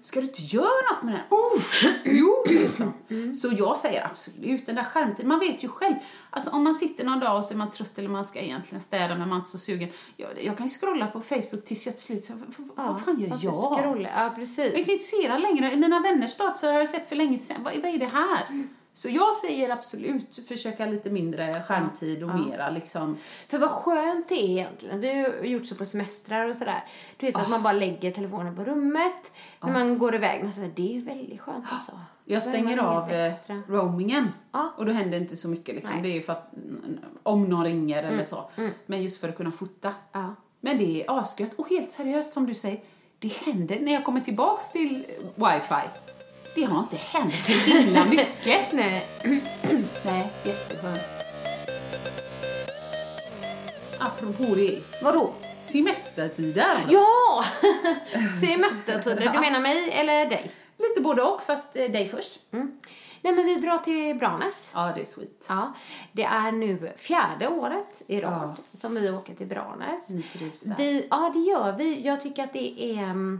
Ska du inte göra något med den? Uff, [CLEARS THROAT] jo, liksom. Så jag säger absolut, den där skärmtiden, man vet ju själv. Alltså om man sitter någon dag och så är man trött eller man ska egentligen städa men man är inte så sugen. Jag, jag kan ju scrolla på Facebook tills jag till slut så, vad, vad fan gör jag? Scrolla? Ja, Jag är precis. inte intresserad längre. I mina vänners dator har jag sett för länge sedan. Vad, vad är det här? Så jag säger absolut försöka lite mindre skärmtid och mera liksom. För vad skönt det är egentligen. Vi har gjort så på semestrar och sådär. Du vet att man bara lägger telefonen på rummet när man går iväg. Och så där. Det är ju väldigt skönt alltså. Jag Då är stänger av eh, extra. roamingen Ja. och då händer inte så mycket liksom. Nej. Det är ju för att mm, om någon ringer eller så. Men just för att kunna fota. Ja. Men det är asgött och helt seriöst som du säger. Det händer när jag kommer tillbaks till eh, wifi. Det har inte hänt så himla mycket. [LAUGHS] Nej. [CLEARS THROAT] Nej, jätteskönt. Apropå det, Vadå? semestertider. Ja! [LAUGHS] Semestertider. Du menar mig eller dig? Lite både och, fast eh, dig först. Nej men vi drar till Branäs. Ja, det är sweet. Ja, det är nu fjärde året i rad som vi åker till Branäs. Ni trivs där. Vi, ja, det gör vi. Jag tycker att det är...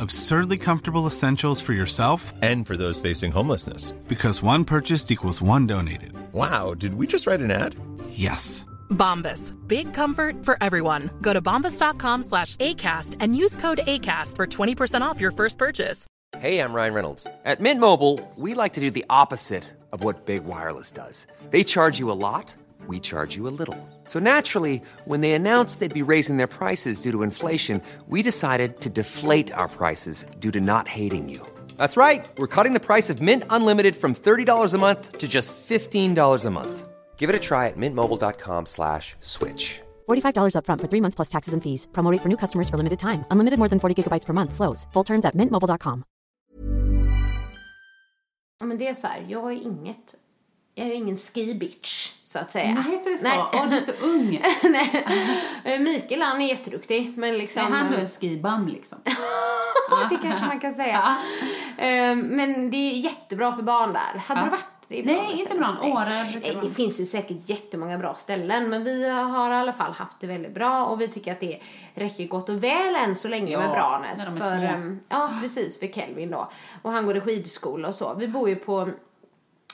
Absurdly comfortable essentials for yourself And for those facing homelessness. because one purchased equals one donated. Wow, did we just write an ad? Yes. Bombas. Big comfort for everyone. Go to bombas.com slash ACAST and use code ACAST for 20% off your first purchase. Hey, I'm Ryan Reynolds. At Mint Mobile, we like to do the opposite of what Big Wireless does. They charge you a lot, we charge you a little. So naturally, when they announced they'd be raising their prices due to inflation, we decided to deflate our prices due to not hating you. That's right. We're cutting the price of Mint Unlimited from $30 a month to just $15 a month. Give it a try at mintmobile.com slash switch. $45 upfront for three months plus taxes and fees. Promo rate for new customers for limited time. Unlimited more than 40 gigabytes per month. Slows. Full terms at mintmobile.com. Ja, men det är så här, jag är inget... Jag är ingen ski bitch, så att säga. Nej, heter det så? Nej. Åh, du är så ung. [LAUGHS] Nej. Mikael, han är jätteduktig, men liksom... Är han då en skibam liksom? [LAUGHS] det kanske man kan säga. Eh, Men det är jättebra för barn där. Hade Ja. det varit det Nej, inte bra. Åre det finns ju säkert jättemånga bra ställen, men vi har i alla fall haft det väldigt bra och vi tycker att det räcker gott och väl än så länge Ja, med Branäs. när de är för, små. ehm, ja, precis, för Kelvin då. Och han går i skidskola och så. Vi bor ju på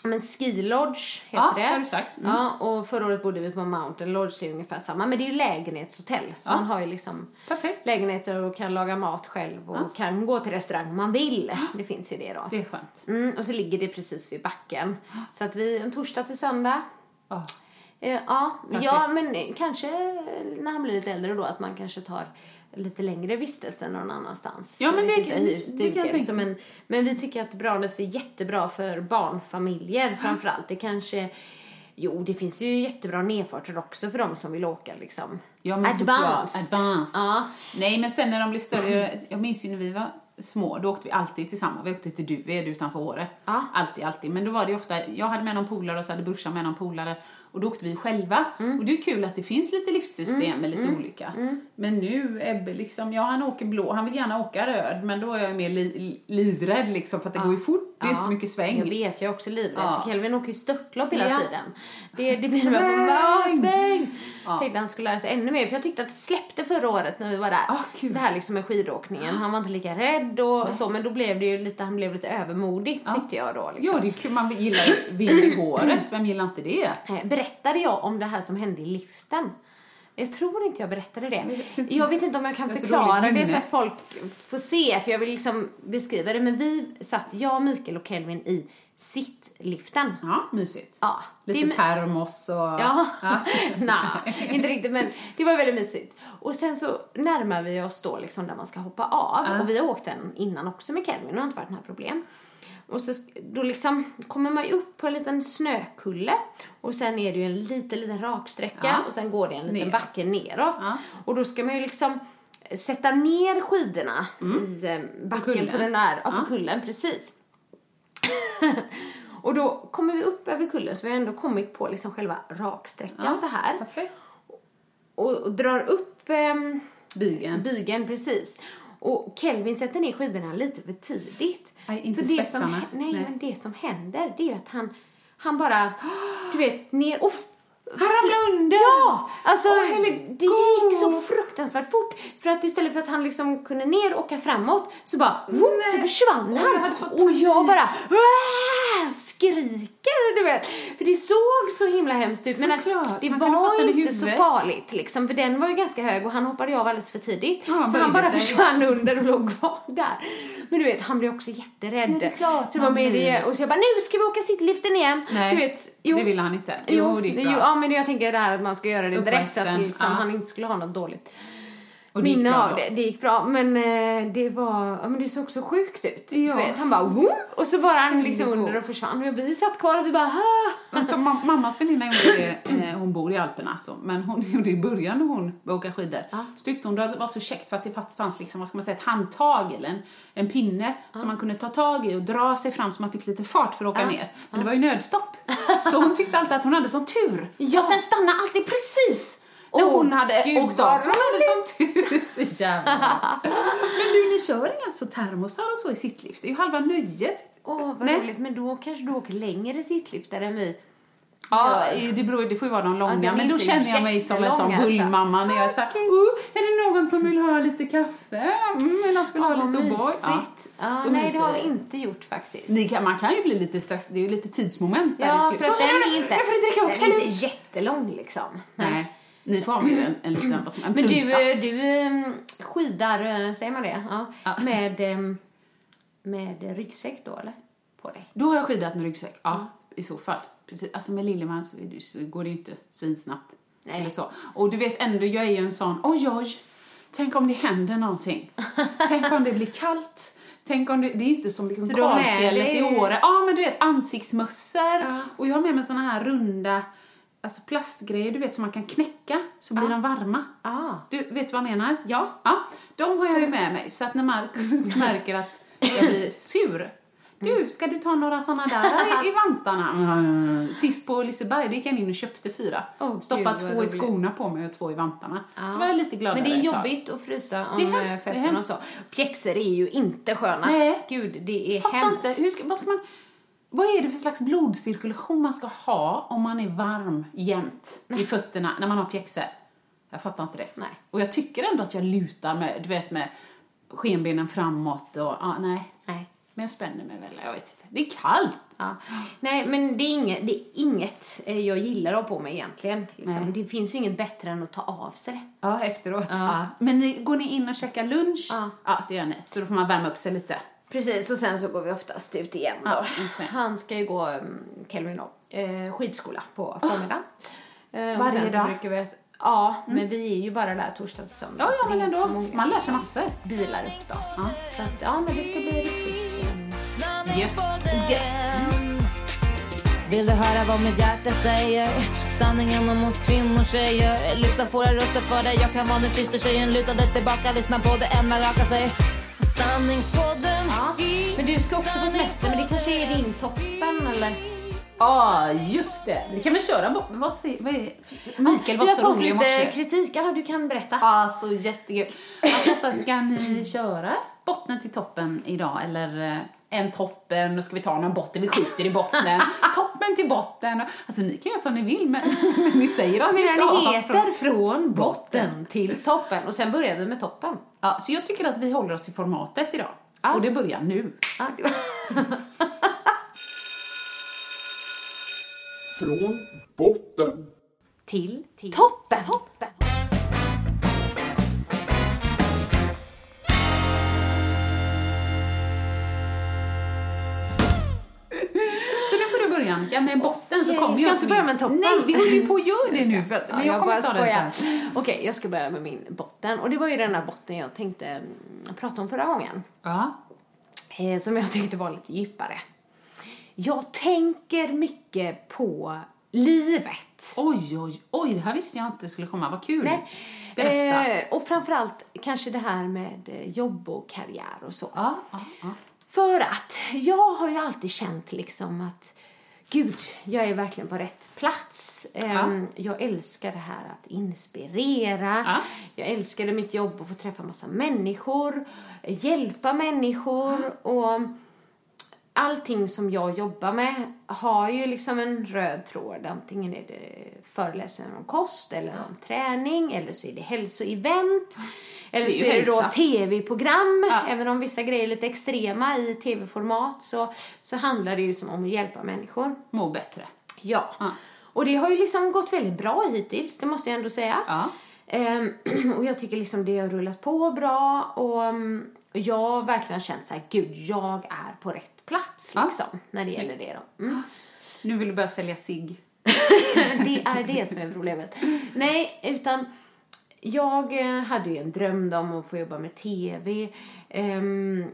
men Ski Lodge heter Ja, det. har du sagt. Mm. Ja, och förra året bodde vi på Mountain Lodge, det är ungefär samma. Men det är ju lägenhetshotell, så Ja. man har ju liksom Perfekt. lägenheter och kan laga mat själv och kan gå till restaurang om man vill. Det finns ju det då. Det är skönt. Mm, och så ligger det precis vid backen. Så att vi, en torsdag till söndag. Ja. Eh, ja, Perfekt. ja, men kanske när han blir lite äldre då att man kanske tar lite längre vistelse någon annanstans. Ja, men det- inte, hyr det kan men, men vi tycker att Branäs är jättebra för barnfamiljer framförallt. Det kanske Jo, det finns ju jättebra nedfarter också för de som vill åka liksom. Ja, men Advanced. Advanced. Ja. Nej, men sen när de blir större, jag minns ju när vi var små, då åkte vi alltid tillsammans. Vi åkte till Duved utanför Åre. Ja. Alltid, alltid. Men då var det ofta, jag hade med någon polare och så hade brorsan med någon polare. Och då åkte vi själva. Och det är kul att det finns lite liftsystem med lite olika. Men nu, Ebbe liksom, ja han åker blå, han vill gärna åka röd, men då är jag mer li, livrädd liksom för att det går ju fort Det är inte så mycket sväng. Jag vet, jag är också livrädd. Ja. För Kelvin åker ju störtlopp hela Ja. tiden. Det, det blir [LAUGHS] Sväng! bara, sväng! Ja. Tänkte han skulle lära sig ännu mer. För jag tyckte att det släppte förra året när vi var där. Kul. det här liksom med skidåkningen. Han var inte lika rädd och så. Men då blev det ju lite, han blev lite övermodig tyckte jag då. Liksom. Ja, det är kul. Man gillar ju vind i [CLEARS THROAT] håret. Vem gillar inte det? Eh, Berättade jag om det här som hände i liften? Jag tror inte jag berättade det. Jag vet inte om jag kan så förklara det så att folk får se, för jag vill liksom beskriva det. Men vi satt, jag, Mikael och Kelvin i sittliften. Ja, mysigt. Ja, det Lite är- termos och... Ja, [LAUGHS] nej, inte riktigt men det var väldigt mysigt. Och sen så närmar vi oss då liksom där man ska hoppa av. Och vi har åkt den innan också med Kelvin, och det har inte varit några problem. Och så då liksom kommer man ju upp på en liten snökulle och sen är det ju en liten, liten raksträcka Ja. och sen går det en liten Neråt. backe neråt. Ja. Och då ska man ju liksom sätta ner skidorna i eh, backen på, Mm. kullen. den där, ja, på Ja. kullen, precis. [LAUGHS] och då kommer vi upp över kullen så vi har ändå kommit på liksom själva raksträckan Ja, så här. Perfekt. Och, och drar upp ehm, Bygeln. bygeln precis. Och Kelvin sätter ner skidorna lite för tidigt. Nej, inte så det som, nej, Nej. men det som händer det är att han, han bara, du vet, ner och Han ramlade under! Ja! Alltså, herregud. det gick så fruktansvärt fort. För att istället för att han liksom kunde ner och åka framåt så bara, whoop, så försvann han. Och jag bara, "Aah!" skriker, du vet. För det såg så himla hemskt ut. Men att Såklart. det var inte så farligt liksom. För den var ju ganska hög och han hoppade ju av alldeles för tidigt. Ja, han så han bara sig. försvann under och låg kvar där. Men du vet, han blev också jätterädd. Ja, det klart så det var med det. Och så jag bara, nu ska vi åka sittliften igen. Nej, du vet, jo, det ville han inte. Jo, Jo, det gick jo, ja, men jag tänker det här att man ska göra det direkt så att liksom, ja. han inte skulle ha något dåligt Och det gick minne bra av det. Det gick bra, men eh, det var, ja men det såg så sjukt ut. Ja. Vet, han bara Woo! och så bara han liksom under och försvann och vi satt kvar och vi bara ah! Som mam- mammas väninna gjorde det, eh, hon bor i Alperna alltså, men hon [LAUGHS] gjorde i början när hon började åka skidor. Så tyckte hon det var så käckt för att det fanns liksom, vad ska man säga, ett handtag eller en, en pinne som man kunde ta tag i och dra sig fram så man fick lite fart för att åka ner. Men det var ju nödstopp. Så hon tyckte alltid att hon hade sån tur. Ja. Att den stannade alltid precis när Åh, hon hade gud, åkt av. Så hon hade sån tur. [LAUGHS] Så jävla bra. Men du, ni kör inga så termosar och så i sittlift? Det är ju halva nöjet. Åh, vad Nej. roligt. Men då kanske du åker längre sittliftar än vi. Ja, det, beror, det får ju vara de Ja, långa. de är men då känner jag mig som en sån jättelånga, alltså. när jag säger Okej. oh, är det någon som vill ha lite kaffe? Mm, men jag skulle Åh, ha lite O'boy. mysigt. Ja, då nej, det har vi inte gjort faktiskt. Ni kan, man kan ju bli lite stressad, det är ju lite tidsmoment där ja, i för att Så, den är inte, Nu får dricka upp, den är inte jättelång liksom. Nej, ni får med en, en liten, vad som, en Men du, plunta. eh, du eh, skidar, eh, säger man det? Ja. Ja. Med, eh, med ryggsäck då eller? På dig? Då har jag skidat med ryggsäck, ja, i så fall. Precis. Alltså med Liljeman så, det, så går det ju inte svinsnabbt. Nej. Eller så. Och du vet ändå, jag är ju en sån, oj oj, tänk om det händer någonting. [LAUGHS] tänk om det blir kallt. Tänk om det, det är inte som liksom kalfjället i Åre. Ja men du vet ansiktsmössor. Ja. Och jag har med mig såna här runda, alltså plastgrejer du vet som man kan knäcka så blir de varma. Ah. Du vet vad jag menar? Ja. Ja, de har jag ju med mig. Så att när Markus [LAUGHS] märker att jag blir sur. Du, ska du ta några såna där i, i vantarna? Mm. [LAUGHS] Sist på Liseberg, då gick jag in och köpte fyra. Åh, Stoppa gud, vad två i skorna på mig och två i vantarna. Ja. Då var jag lite gladare Men det är jobbigt att frysa om eh, fötterna och så. Pjäxor är ju inte sköna. Nej. Gud, det är Fattar hemskt. inte, hur ska, vad ska man... Vad är det för slags blodcirkulation man ska ha om man är varm jämt i fötterna när man har pjäxor? Jag fattar inte det. Nej. Och jag tycker ändå att jag lutar med, du vet, med skenbenen framåt och, ja, nej. Nej. Men jag spänner mig väl, jag vet inte. Det är kallt. Ja. Nej, men det är inget, det är inget eh, jag gillar att ha på mig egentligen. Liksom. Det finns ju inget bättre än att ta av sig det. Ja, efteråt. Ja. Men ni, går ni in och käkar lunch? Ja. ja, det gör ni. Så då får man värma upp sig lite. Precis, och sen så går vi oftast ut igen då. Ja. Han ska ju gå, um, Kelvin då, eh, skidskola på förmiddagen. Eh, och Varje sen så dag? brukar vi, ja, men vi är ju bara där torsdag till söndag. Ja, ja, men ändå. Man lär sig massor. bilar upp då. Ja. Så att, ja, men det ska bli riktigt... Um, Sanningspodden Vill du höra vad mitt hjärta säger? Sanningen om oss kvinnor tjejer Lyfta våra röster för dig Jag kan vara din syster tjejen Lutade tillbaka, lyssna på det än man rakar sig Sanningspodden ja. Men du ska också på semester, men det kanske är din toppen eller? Ja, just det. Vi kan väl köra på. Men vad säger, vad är, Mikael var vi har så fått rolig i lite morse. kritik. Ja, du kan berätta. Ja, så jättekul. Alltså, så ska ni köra? botten till toppen idag, eller eh, en toppen, då ska vi ta någon botten, vi skjuter i botten. [LAUGHS] toppen till botten. Alltså ni kan göra som ni vill, men, men ni säger att Men ni ska den ha heter Från botten till toppen. Och sen börjar vi med toppen. Ja, så jag tycker att vi håller oss till formatet idag. Ja. Och det börjar nu. Ja, [LAUGHS] Från botten till, till toppen. toppen. Annika, med botten så kommer ska jag jag inte börja med toppen? Nej, vi håller ju på att göra det nu. [LAUGHS] För att, Ja, men jag, jag kommer ta skojar. sen. Okej, jag ska börja med min botten. Och det var ju den där botten jag tänkte mm, prata om förra gången. Ja. Eh, som jag tyckte var lite djupare. Jag tänker mycket på livet. Oj, oj, oj, det här visste jag inte skulle komma. Vad kul. Nej. Berätta. Eh, och framförallt kanske det här med eh, jobb och karriär och så. Ja, ja, ja. För att jag har ju alltid känt liksom att Gud, jag är verkligen på rätt plats. Ehm, Jag älskar det här att inspirera. Ja. Jag älskade mitt jobb att få träffa massa människor, hjälpa människor och allting som jag jobbar med har ju liksom en röd tråd. Antingen är det föreläsningar om kost eller om träning eller så är det hälsoevent. Eller så är det då tv-program. Ja. Även om vissa grejer är lite extrema i tv-format så, så handlar det ju som om att hjälpa människor. Må bättre. Ja. Ja. Och det har ju liksom gått väldigt bra hittills, det måste jag ändå säga. Ja. Ehm, [CLEARS THROAT] och jag tycker liksom det har rullat på bra och um, jag har verkligen känt så här, gud, jag är på rätt plats Ja. liksom, när det Snyggt. gäller det då. Mm. Nu vill du börja sälja sig. [LAUGHS] det är det som är problemet. Nej, utan jag eh, hade ju en dröm om att få jobba med TV. ehm,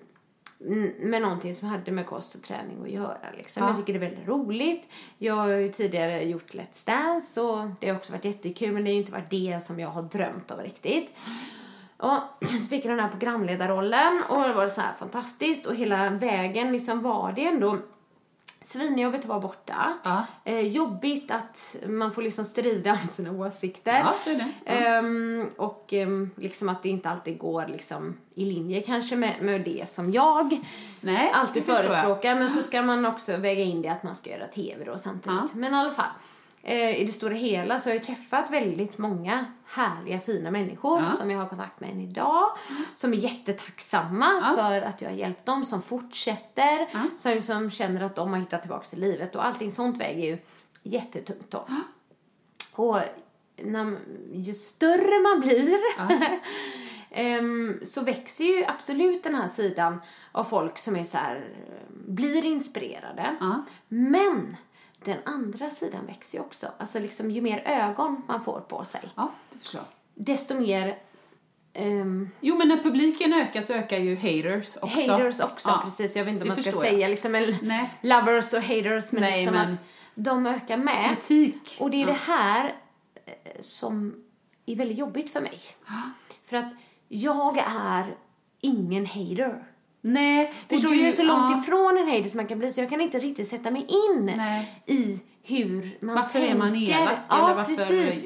n- med någonting som hade med kost och träning att göra. Liksom. Ja. Jag tycker det är väldigt roligt. Jag har ju tidigare gjort Let's Dance och det har också varit jättekul men det har ju inte varit det som jag har drömt om riktigt. Och så fick jag den här programledarrollen och det var så här fantastiskt och hela vägen liksom var det ändå svinjobbigt att vara borta. Ja. Eh, jobbigt att man får liksom strida [LAUGHS] om sina åsikter. Ja, så är det. Ja. Ehm, och ehm, liksom att det inte alltid går liksom i linje kanske med, med det som jag Nej, alltid förespråkar. Men så ska man också väga in det att man ska göra tv då samtidigt. Ja. Men i alla fall. Eh, I det stora hela så har jag träffat väldigt många härliga, fina människor Ja. som jag har kontakt med än idag. Som är jättetacksamma Ja. för att jag har hjälpt dem, som fortsätter. Ja. Som liksom känner att de har hittat tillbaka till livet. Och allting sånt väger ju jättetungt då. Och när, ju större man blir [LAUGHS] ehm, så växer ju absolut den här sidan av folk som är så här, blir inspirerade. Ja. Men den andra sidan växer ju också. Alltså liksom ju mer ögon man får på sig, Ja, det förstår desto mer ehm, Jo, men när publiken ökar så ökar ju haters också. haters också. Ja, Precis, jag vet inte om det man ska jag. säga liksom en Nej. lovers och haters, men Nej, liksom men- att de ökar med. Kritik. Och det är Ja. det här eh, som är väldigt jobbigt för mig. För att jag är ingen hater. Nej. Förstår du? Jag är så långt ja. ifrån en hater som man kan bli så jag kan inte riktigt sätta mig in Nej. i hur man Varför är tänker. man elak, Ja, varför- precis.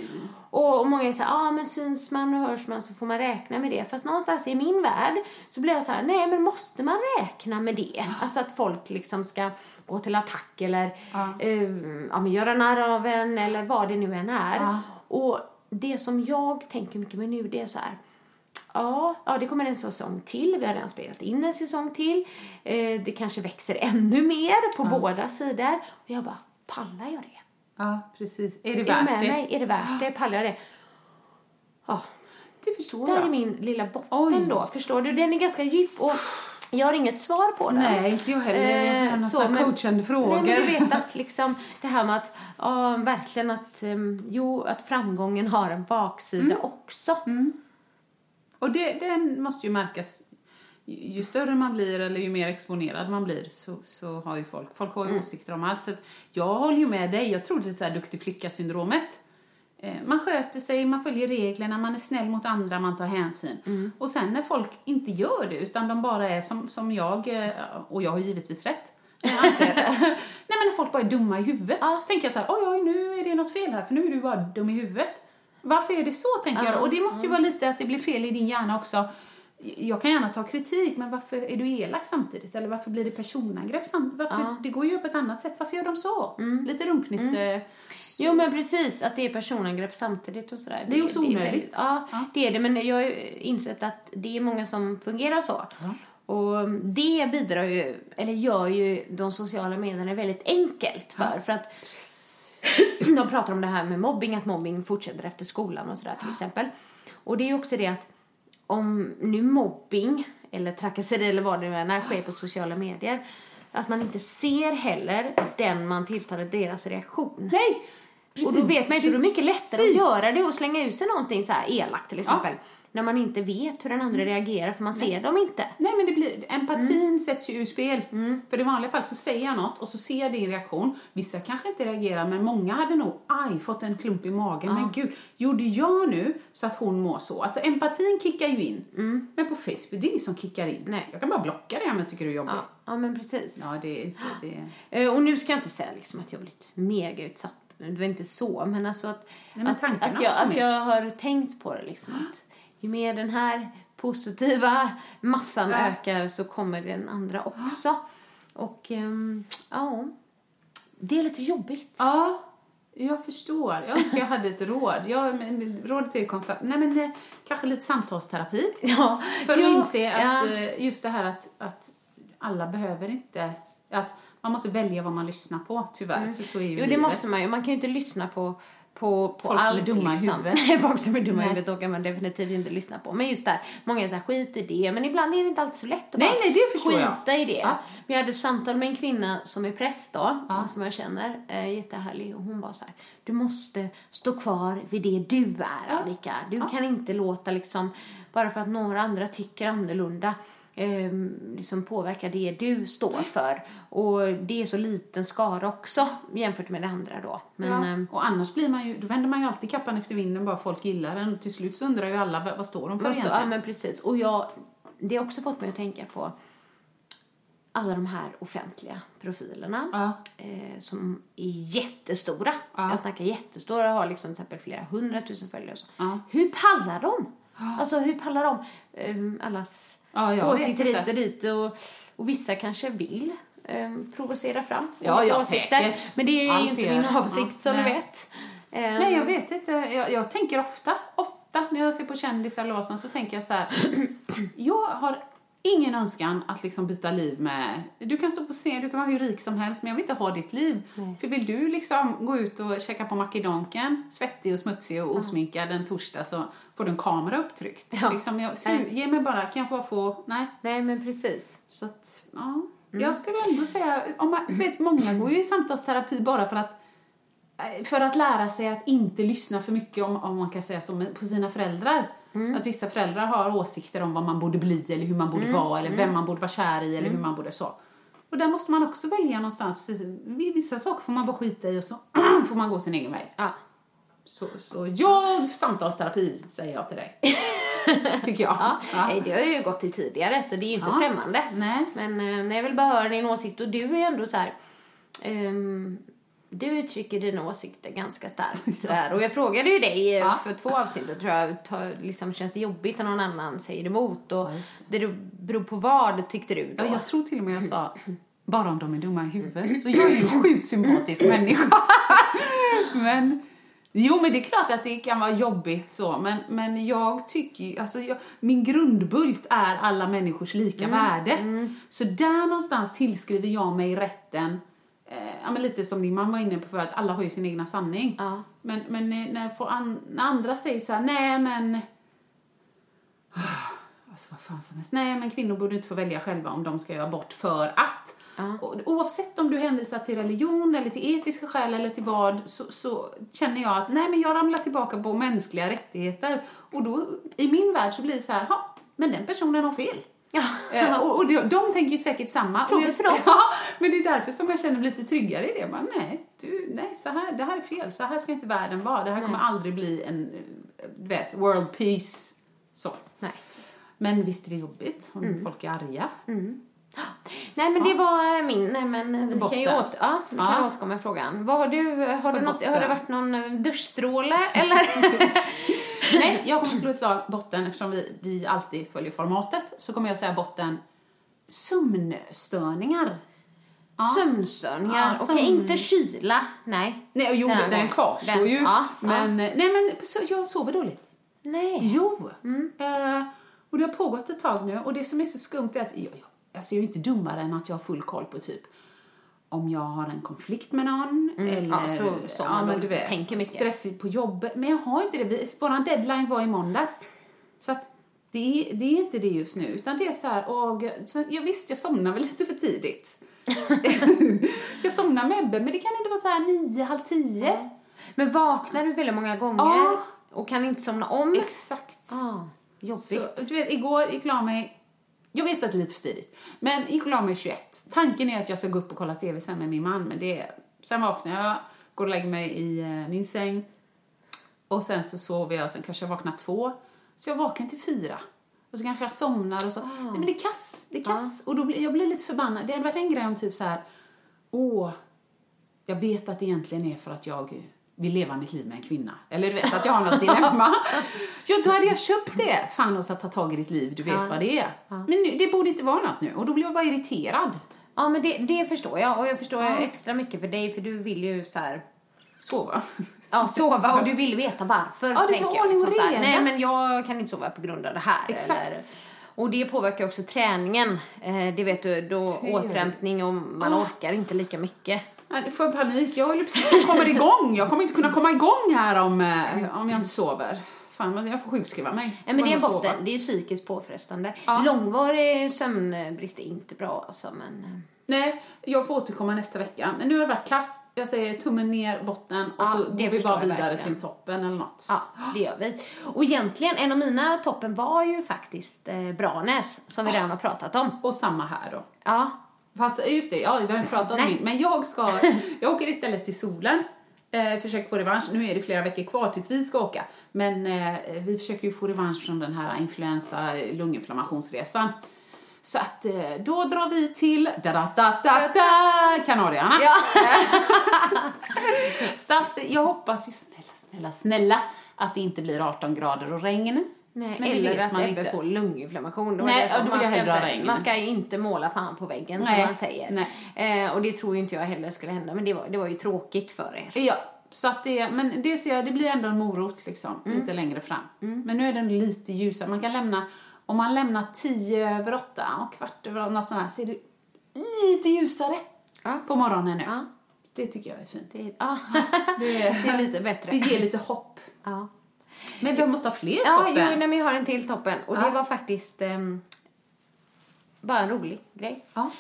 Och, och många är ja ah, men syns man och hörs man så får man räkna med det. Fast någonstans i min värld så blir jag så här, nej men måste man räkna med det? Alltså att folk liksom ska gå till attack eller Ja. eh, ja, men göra narr av en eller vad det nu än är. Ja. Och det som jag tänker mycket med nu det är så här, Ja, ja, det kommer en säsong till. Vi har redan spelat in en säsong till. Eh, det kanske växer ännu mer på båda sidor. Och jag bara, pallar jag det? Ja, precis. Är det Är du värt med det? mig? Är det värt det? [GASPS] Pallar jag det? Ja, Det förstår där jag. är min lilla botten Oj. då. Förstår du? Den är ganska djup och jag har inget svar på den. Nej, inte jag heller. Jag Eh, så, men- coachande frågor. Nej, men du vet att [LAUGHS] liksom det här med att, ja, verkligen att, um, jo, att framgången har en baksida Mm. också. Och det, den måste ju märkas. Ju, större man blir eller ju mer exponerad man blir så, så har ju folk, folk har ju åsikter om allt. Så jag håller ju med dig. Jag tror det är så här duktig flicka-syndromet. Eh, Man sköter sig, man följer reglerna, man är snäll mot andra, man tar hänsyn. Och sen när folk inte gör det, utan de bara är som, som jag, eh, och jag har givetvis rätt, [LAUGHS] anser. Nej men när folk bara är dumma i huvudet, Ja. så tänker jag så här, oj oj nu är det något fel här, för nu är du bara dum i huvudet. Varför är det så, tänker jag. Och det måste ju vara lite att det blir fel i din hjärna också. jag kan gärna ta kritik, men varför är du elak samtidigt? Eller varför blir det personangrepp samtidigt? Varför, Ja. Det går ju på ett annat sätt. Varför gör de så? Mm. Lite rumpnisse. Jo men precis, att det är personangrepp samtidigt och sådär. Det är ju så onödigt. väldigt- ja, det är det. Men jag har ju insett att det är många som fungerar så. Och det bidrar ju, eller gör ju de sociala medierna väldigt enkelt för. För att de pratar om det här med mobbing, att mobbing fortsätter efter skolan och sådär till exempel. Och det är ju också det att om nu mobbing eller trakasseri eller vad det nu är sker på sociala medier att man inte ser heller den man tilltalar deras reaktion. Nej! och då vet man inte, då är det mycket lättare att Precis. göra det och slänga ut sig någonting så här elakt till exempel. När man inte vet hur den andra reagerar för man ser dem inte. Nej, men det blir, empatin Mm. sätts ju ur spel. För i vanliga fall så säger jag något och så ser jag din reaktion. Vissa kanske inte reagerar, men många hade nog, aj, fått en klump i magen. Men gud, gjorde jag nu så att hon mår så? Alltså empatin kickar ju in. Men på Facebook, det är ingen som kickar in. Mm. Nej. Jag kan bara blocka det om jag tycker du är jobbig. Ja, ja men precis. Ja, det inte det. [GASPS] Eh, Och nu ska jag inte säga liksom att jag blivit mega utsatt. Det var inte så, men alltså att, men att, att, jag, har att jag har tänkt på det liksom. Att ju mer den här positiva massan Ja. ökar så kommer den andra också. Och ehm, ja, det är lite jobbigt. Ja, jag förstår. Jag önskar jag hade ett råd. Jag, rådet är konstant, nej men eh, kanske lite samtalsterapi. [LAUGHS] Ja, För jo, att inse att ja. eh, just det här att, att alla behöver inte, att man måste välja vad man lyssnar på tyvärr. För så är ju Mm. Jo, det livet. måste man ju. Man kan ju inte lyssna på, på, på Folk som är allt. i liksom. [LAUGHS] folk som är dumma i huvudet då kan man definitivt inte lyssna på. Men just där, många säger skit i det. Men ibland är det inte alltid så lätt att Nej, bara nej, det förstår jag. skita i det. Ja. Men jag hade ett samtal med en kvinna som är präst då, som jag känner, eh, jättehärlig. Och hon var så här, du måste stå kvar vid det du är, Annika. Du kan inte låta liksom, bara för att några andra tycker annorlunda, eh, liksom påverka det du står för. Och det är så liten skara också jämfört med det andra då. Men, ja. ehm, Och annars blir man ju, då vänder man ju alltid kappan efter vinden bara folk gillar den. Och till slut så undrar ju alla, vad- vad står de för står- egentligen? Ja, men precis. Och jag, det har också fått mig att tänka på alla de här offentliga profilerna eh, som är jättestora. Jag snackar jättestora, har liksom till exempel flera hundratusen följare. och Så. Hur pallar de? Alltså hur pallar de eh, allas Ja, jag åsikter hit och dit? Och, och vissa kanske vill eh, provocera fram Ja, ja, åsikter. säkert. Men det är All ju inte min avsikt som du nej. vet. Eh, Nej, jag vet inte. Jag, jag tänker ofta, ofta när jag ser på kändisar eller vad som, så tänker jag så här. [CLEARS THROAT] jag har ingen önskan att liksom byta liv med... Du kan stå på scen, du kan vara hur rik som helst, men jag vill inte ha ditt liv. För vill du liksom gå ut och checka på Makedonken, svettig och smutsig och osminkad en torsdag, så får du en kamera upptryckt. Ja. Liksom, jag, Nej. ge mig bara, kan jag bara få... Nej. Nej, men precis. Så att, ja. Jag skulle ändå säga, om man, du vet, många går ju i samtalsterapi bara för att eh, för att lära sig att inte lyssna för mycket om, om man kan säga så, på sina föräldrar. Att vissa föräldrar har åsikter om vad man borde bli eller hur man borde vara eller vem man borde vara kär i eller hur man borde så. Och där måste man också välja någonstans. Precis. Vissa saker får man bara skita i och så [CLEARS THROAT] får man gå sin egen väg. Ja. Så, så jag, samtalsterapi säger jag till dig. [LAUGHS] Tycker jag. Ja. Ja. Nej, det har jag ju gått till tidigare så det är ju inte Ja. främmande. Nej. Men eh, när jag vill bara höra din åsikt och du är ju ändå så här. ehm, du uttrycker dina åsikter ganska starkt [LAUGHS] sådär. Och jag frågade ju dig eh, Ja. för två avsnitt tror jag, ta, liksom, känns det jobbigt när någon annan säger emot? Och det beror på vad tyckte du då? Ja, jag tror till och med jag sa bara om de är dumma i huvudet. [CLEARS THROAT] Så jag är ju en sjukt sympatisk människa. [LAUGHS] men, jo, men det är klart att det kan vara jobbigt så. Men, men jag tycker alltså jag, min grundbult är alla människors lika värde. Så där någonstans tillskriver jag mig rätten Eh, ja, men lite som din mamma var inne på för att alla har ju sin egna sanning. Ja. Men, men när, får an, när andra säger så här, nej men [SIGHS] Alltså vad fan som helst. Nej, men kvinnor borde inte få välja själva om de ska göra abort för att. Och, oavsett om du hänvisar till religion eller till etiska skäl eller till vad så, så känner jag att nej men jag ramlar tillbaka på mänskliga rättigheter. Och då i min värld så blir det så här, ha, men den personen har fel. Eh, och och de, de tänker ju säkert samma. Fråga för dem. [LAUGHS] Ja, men det är därför som jag känner mig lite tryggare i det. Man, nej, du, nej så här, det här är fel. Så här ska inte världen vara. Det här kommer aldrig bli en, vet, world peace. Så. Nej. Men visst är det jobbigt om Mm. folk är arga. Nej men det var eh, min, nej men vi Botten. kan ju åter, ja, vi kan Ja. återkomma i frågan. Vad har du, har, För du något, har det varit någon eh, duschstråle [LAUGHS] eller? [LAUGHS] Nej, jag kommer slå ett slag botten eftersom vi, vi alltid följer formatet. Så kommer jag säga botten sömnstörningar. Sömnstörningar, Ja, okej sömn- inte kyla, nej. Nej, jo, Den den, kvarstår ju. ja, men, nej, men så, jag sover dåligt. Nej. Jo. Mm. Eh, och det har pågått ett tag nu. Och det som är så skumt är att jag, jag, alltså jag är inte dummare än att jag har full koll på typ om jag har en konflikt med någon. Mm, eller, ja, så- så man men du vet, tänker mycket. stressigt på jobbet. Men jag har inte det. Våran deadline var i måndags. Så att det är, det är inte det just nu. Utan det är så här, gud. så jag visst jag somnar väl lite för tidigt. [LAUGHS] jag somnar med Ebbe, men det kan ändå vara så här nio, halv tio. Men vaknar du väldigt många gånger Ja. och kan inte somna om? Exakt. Ah, jobbigt. Så, du vet, igår gick jag mig, jag vet att det är lite för tidigt, men gick och la mig 21. Tanken är att jag ska gå upp och kolla TV sen med min man, men det sen vaknar jag, går och lägger mig i eh, min säng och sen så sover jag, sen kanske jag vaknar två, så jag vaknar till fyra. Och så kanske jag somnar och så. Nej men det är kass, det är kass. Och då blir, jag blir lite förbannad. Det hade varit en grej om typ så här, åh, jag vet att det egentligen är för att jag vill leva mitt liv med en kvinna. Eller du vet att jag har något dilemma. [LAUGHS] ja, då hade jag köpt det. Fan så ta tag i ditt liv, du vet Ja. vad det är. Men nu, det borde inte vara något nu. Och då blir jag bara irriterad. Ja, men det, det förstår jag. Och jag förstår Ja. extra mycket för dig, för du vill ju så här Sova. Ja, sova och du vill veta varför, Ja, det ska vara ordning och Som så här, reda. Nej, men jag kan inte sova på grund av det här. Exakt. Eller, och det påverkar också träningen. Eh, det vet du, då återhämtning och man orkar inte lika mycket. Får panik. Jag håller precis på att komma igång. Jag kommer inte kunna komma igång här om, eh, om jag inte sover. Fan, jag får sjukskriva mig. Nej, men det är botten. sova. Det är psykiskt påfrestande. Ja. Långvarig sömnbrist är inte bra alltså, men... eh, Nej, jag får återkomma nästa vecka. Men nu har det varit kast. Jag säger tummen ner, botten och Ja, så går vi bara vidare verkligen. till toppen eller något. Ja, det gör vi. Och egentligen, en av mina toppen var ju faktiskt eh, Branäs, som vi redan har pratat om. Och samma här då. Ja. Fast just det, ja, vi har pratat om det. Men jag ska, [LAUGHS] jag åker istället till solen. Eh, försöker få revansch. Nu är det flera veckor kvar tills vi ska åka. Men eh, vi försöker ju få revansch från den här influensa lunginflammationsresan. Så att eh, då drar vi till da, da, da, da, da, Kanarieöarna. Ja. [LAUGHS] Så att jag hoppas ju snälla, snälla, snälla att det inte blir 18 grader och regn. Nej, Men eller att man Ebbe inte. får lunginflammation. Var Nej, som ja, då man, ska man ska ju inte måla fan på väggen som Nej, man säger. nej. Eh, och det tror ju inte jag heller skulle hända, men det var, det var ju tråkigt för er. Ja, så att det, men det ser jag, det blir ändå en morot liksom, Mm. lite längre fram. Men nu är den lite ljusare. Man kan lämna, om man lämnar tio över åtta och kvart över åtta, något sånt här, så är det lite ljusare Ja. på morgonen nu. Ja. Det tycker jag är fint. Det, ja. Det, [LAUGHS] det är lite bättre. det ger lite hopp. Ja. Men vi måste ha fler Ja, toppen. jo, nej, men jag har en till toppen. Och det Ja. var faktiskt ehm, bara en rolig grej. Ja.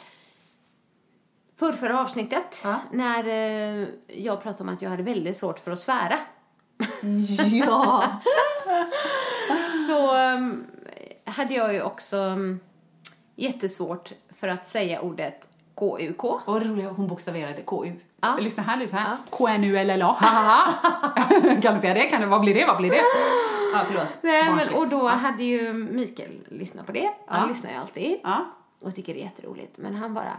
Förrförra avsnittet, Ja. när eh, jag pratade om att jag hade väldigt svårt för att svära. [LAUGHS] ja. så ehm, hade jag ju också um, jättesvårt för att säga ordet KUK. Och vad roligt, hon bokstaverade KU. Ja. Lyssna här, lyssna här. Ja. K-N-U-L-L-A. [LAUGHS] Kan du säga det? Kan du, vad blir det? Vad blir det? [GASPS] Ja, förlåt. Nej, men, och då hade ju Mikael lyssnat på det. Han lyssnar ju alltid. Och tycker det är jätteroligt. Men han bara,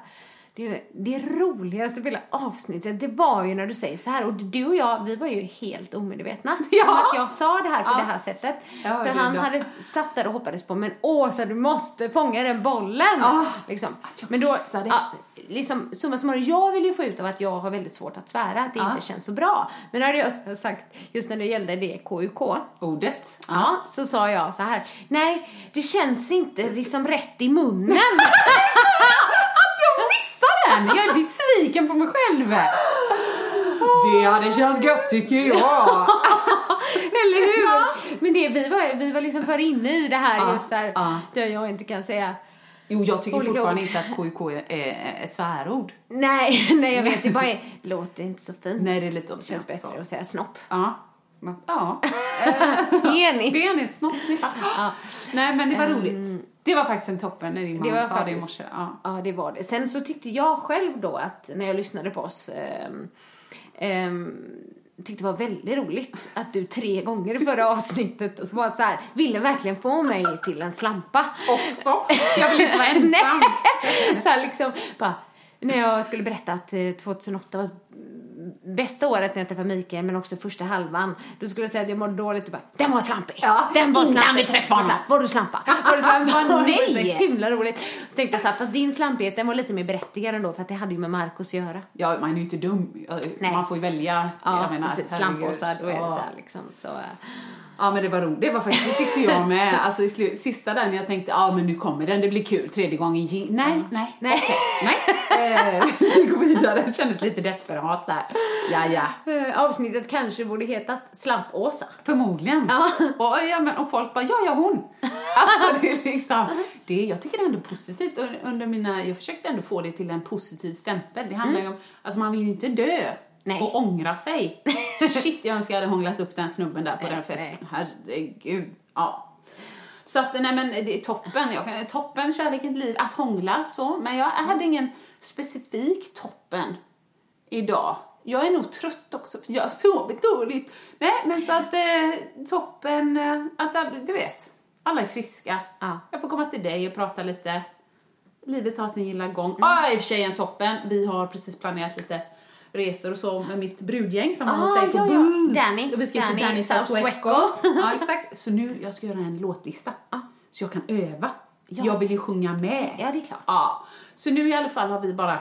det, det roligaste på hela avsnittet, det var ju när du säger så här. Och du och jag, vi var ju helt omedvetna Ja. om att jag sa det här på Ja. det här sättet. Ja, För han bra. hade satt där och hoppades på, men Åsa du måste fånga den bollen. Ja. Liksom. Att jag Men då, missade. ja, liksom, summa summarum, jag vill ju få ut av att jag har väldigt svårt att svära, att det Ja. inte känns så bra. Men då hade jag sagt, just när det gällde det KUK, Ordet. Ja, så sa jag så här. Nej, det känns inte liksom rätt i munnen. [LAUGHS] [LAUGHS] Att jag är besviken på mig själv. Det hade känts gött tycker jag. [LAUGHS] Eller hur? Men det, vi var, vi var liksom för inne i det här Ja, just där, ja. där jag inte kan säga Jo, jag tycker Olika fortfarande ord. inte att KUK är ett svärord. nej, [LAUGHS] nej jag vet, det bara är, låter inte så fint. Nej, det är lite det känns bättre så. att säga snopp. Ja. Snopp. Ja. [LAUGHS] Penis. Penis, snoppsnippa. Nej, men det var roligt. Det var faktiskt en toppen när din mamma var sa det i morse. Ja. Ja, det var det. Sen så tyckte jag själv då att när jag lyssnade på oss ehm, ehm, tyckte det var väldigt roligt att du tre gånger i förra [LAUGHS] avsnittet och så var så här, ville verkligen få mig till en slampa. Också. Jag vill inte vara [LAUGHS] ensam. Nej. så här liksom, bara, när jag skulle berätta att eh, 2008 var bästa året när jag träffade Mikael, men också första halvan, då skulle jag säga att jag mådde dåligt och bara, den var slampig! Ja, den var innan slampig! vi träffade honom. Var du slampa? Var du slampa? Vad Det var nej! så himla roligt. Så tänkte jag så här, fast din slampighet, den var lite mer berättigad ändå, för att det hade ju med Marcus att göra. Ja, man är ju inte dum. Nej. Man får ju välja. Ja, jag menar, precis. Slampåsar, då är det så här liksom. Så, eh, Ja men det var roligt, det var faktiskt, det tyckte jag med. Alltså i slu- sista där när jag tänkte, ja men nu kommer den, det blir kul, tredje gången gill. Nej, nej, Nej. okej, nej. Eh, [LAUGHS] Vi går vidare, det kändes lite desperat där. Ja, ja. Eh, Avsnittet kanske borde hetat Slampåsa. Förmodligen. Ja. Och, ja, men, och folk bara, ja, ja, hon. Alltså det är liksom, det, jag tycker det är ändå positivt Un- under mina, jag försökte ändå få det till en positiv stämpel. Det handlar ju om, alltså man vill ju inte dö. Mm. Nej. Och ångra sig. [LAUGHS] Shit, jag önskar jag hade hånglat upp den snubben där på Nej, den festen. nej. Herregud. Ja. Så att, nej men det är toppen. Jag kan, toppen, kärleken, liv, att hångla så. Men jag hade ingen specifik toppen idag. Jag är nog trött också, jag har sovit dåligt. Nej, men så att eh, toppen, eh, att du vet, alla är friska. Ja. Jag får komma till dig och prata lite. Livet har sin gilla gång. Mm. Ah, i och för sig en toppen. Vi har precis planerat lite resor och så med mitt brudgäng som var hos Ah, dig på ja, ja. Boost. Danny. Och vi ska till Danny Danny Sasueko. Sasueko. ja, exakt. Så nu, jag ska göra en låtlista. Så jag kan öva. Ja. Jag vill ju sjunga med. Ja, det är klart. Ja. Så nu i alla fall har vi bara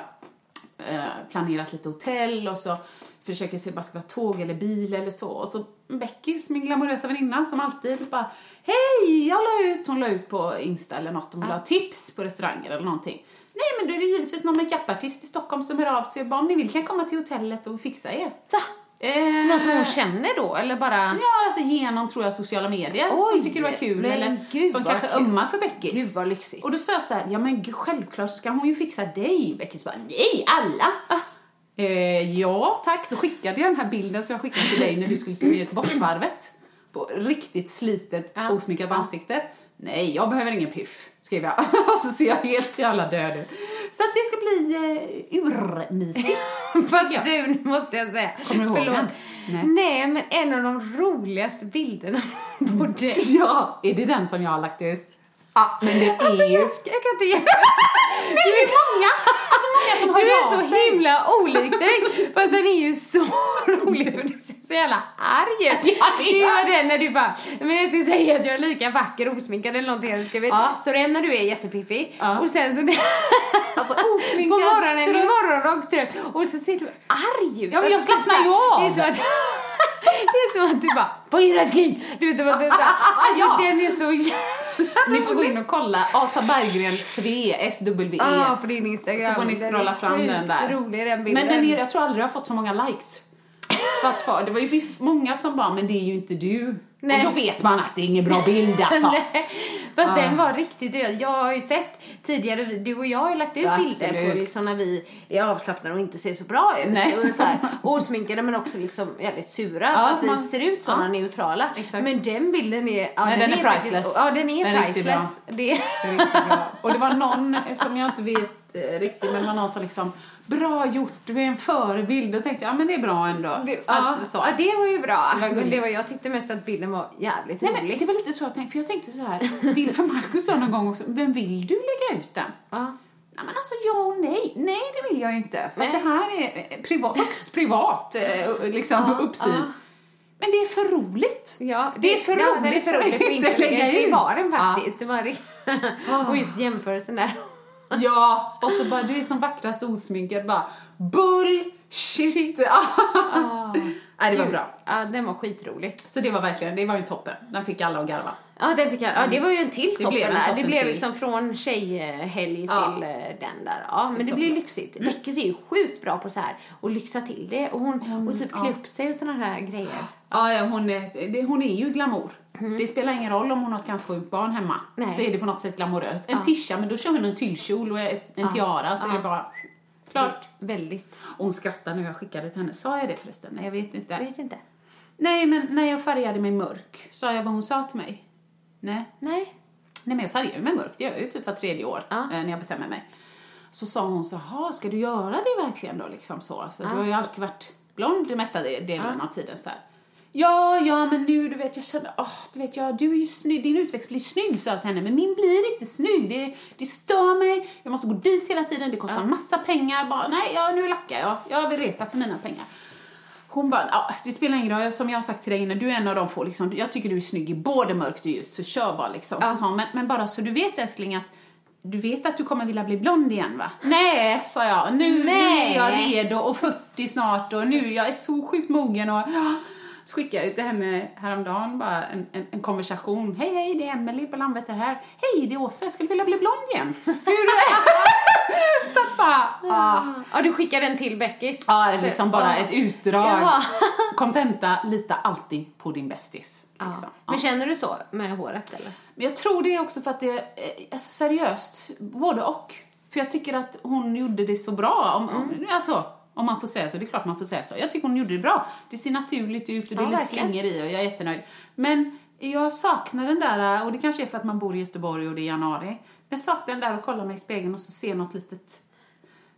eh, planerat lite hotell och så försöker se bara ska vara tåg eller bil eller så. Och så Beckis, min glamorösa väninna som alltid bara Hej, jag la ut, hon la ut på Insta eller något om hon la tips på restauranger eller någonting. Nej men då är det givetvis någon makeupartist i Stockholm som hör av sig och bara om ni vill kan jag komma till hotellet och fixa er. Va? Eh, Någon som hon känner då, eller bara... Ja, alltså genom tror jag sociala medier Oj, som tycker det var kul eller gud, som kanske kul. ömmar för Beckis. Gud vad lyxigt. Och då sa jag så här, ja men gud, självklart ska hon ju fixa dig. Beckis bara, nej, alla. Ah. Eh, ja, tack. Då skickade jag den här bilden som jag skickade till dig när du skulle springa Göteborgsvarvet. På riktigt slitet, Ja. osminkat ansikte. Nej, jag behöver ingen piff, skrev jag. [LAUGHS] Och så ser jag helt jävla död ut. Så att det ska bli eh, urmysigt. [LAUGHS] Fast jag. du, måste jag säga. Kommer du ihåg förlåt. den? Nej. Nej. men en av de roligaste bilderna [LAUGHS] på dig. Ja, är det den som jag har lagt ut? Ja, men det är Alltså ju... jag, ska, jag kan inte hjälpa [LAUGHS] det är många! Alltså många som Du hör är av så sig. himla olik dig. Fast den är ju så [LAUGHS] rolig för du ser så jävla arg ut. Ja, Det ja. var den när du bara, men jag ska säga att jag är lika vacker osminkad eller någonting jag skrivit. Ja. Så det är när du är jättepiffig Ja. och sen så [LAUGHS] Alltså på osminkad, morgonen i trött. morgonrock trött och så ser du arg ut. Ja, men jag Alltså, typ slappnar ju av. Det är så att det är som att du bara, vad är det älskling? Du vet vad det är så här. [LAUGHS] Alltså Ja. den är så jävla Ni får gå in och kolla. Asa Berggren Sve, S-W-E. Ja, på din Instagram. Så får ni Den scrolla fram sjukt den där. rolig den bilden. Men den är, jag tror aldrig jag har fått så många likes. För att för, det var ju visst många som bara, men det är ju inte du. Nej. Och då vet man att det är ingen bra bild alltså. [LAUGHS] Nej, Fast Ah. den var riktigt röd. Jag har ju sett tidigare, du och jag har ju lagt ut Ja, bilder på absolut. liksom när vi är avslappnade och inte ser så bra ut. Nej. Och så här, [LAUGHS] osminkade men också liksom väldigt sura Ja, att vi man- ser ut sådana ja. neutrala. Exakt. Men den bilden är, ja, Nej, den är faktiskt- priceless. Ja, den är Den är priceless. Det, Det är riktigt bra. Och det var någon som jag inte vet eh, men det var någon som liksom, bra gjort, du är en förebild. Då tänkte jag, ja men det är bra ändå. det, ja, så. ja, det var ju bra. Det var men det var, jag tyckte mest att bilden var jävligt Nej, men rolig. det var lite så jag tänkte, för jag tänkte så här, vill, för Markus sa någon gång också, vem vill du lägga ut den? Ja. Nej men alltså ja och nej. Nej det vill jag inte. För det här är eh, privat, högst privat eh, liksom Ja, uppsyn. ja. Men det är för roligt. Ja, Det är för ja, roligt det är för för att roligt inte lägga ut. Det var den faktiskt. Det var. [LAUGHS] Och just jämförelsen där. Ja, och så bara du är som vackrast osminkad bara bullshit. [LAUGHS] Nej det var Gud, bra. Ja, den var skitrolig. Så det var verkligen, det var ju toppen. Den fick alla att garva. Ja, den fick jag. Ja, det var ju en till toppen blev en där. Det blev till. liksom från tjejhelg Ja. till eh, den där. Ja, men det toppen. blir lyxigt. Beckis är ju sjukt bra på så här och lyxa till det. Och hon, och typ klä upp sig och såna här grejer. Ja, ja hon, är, det, hon är ju glamour. Det spelar ingen roll om hon har ett cancersjukt barn hemma. Nej. Så är det på något sätt glamoröst. En tisha, men då kör hon en tyllkjol och en tiara så är det bara klart. Väldigt. Och hon skrattar när jag skickade till henne. Sa jag det förresten? Nej, jag vet inte. Vet inte. Nej, men när jag färgade mig mörk, sa jag vad hon sa till mig? Nej. Nej. Nej, men jag färgar mig mörk. Det gör jag ju typ var tredje år Ja. eh, när jag bestämmer mig. Så sa hon så här, ska du göra det verkligen då? Liksom så. Alltså, Du har ju alltid varit blond det mesta de- delen av tiden så här. Ja, ja, men nu, du vet, jag känner, åh, du vet, jag, du är ju snygg, din utväxt blir snygg, sa jag till henne, men min blir inte snygg, det, det stör mig, jag måste gå dit hela tiden, det kostar en massa pengar, bara, nej, ja, nu lackar jag, jag vill resa för mina pengar. hon bara, ja, det spelar ingen roll, som jag har sagt till dig innan, du är en av de få liksom, jag tycker du är snygg i både mörkt och ljust, så kör bara liksom. Ja. Så hon, men, men bara så du vet älskling att du vet att du kommer vilja bli blond igen va? Nej, sa jag. Nu, nu är jag redo och 40 snart och nu jag är så sjukt mogen och så skickade jag till henne häromdagen bara en, en, en konversation. Hej, hej, det är Emelie på Landvetter här. Hej, det är Åsa, jag skulle vilja bli blond igen. Hur [LAUGHS] Så bara, ah. Ja, du skickar den till Beckis? Ja, liksom bara Ja. ett utdrag. [LAUGHS] Kontenta, lita alltid på din bästis. Ja. Liksom. Men känner du så med håret eller? Men jag tror det är också för att det är eh, alltså, seriöst, både och. För jag tycker att hon gjorde det så bra. Om, Mm. alltså, om man får säga så, det är klart man får säga så. Jag tycker hon gjorde det bra. Det ser naturligt ut och det Ja, är lite verkligen. slingor i och jag är jättenöjd. Men jag saknar den där, och det kanske är för att man bor i Göteborg och det är januari. Men jag saknar den där att kolla mig i spegeln och så se något litet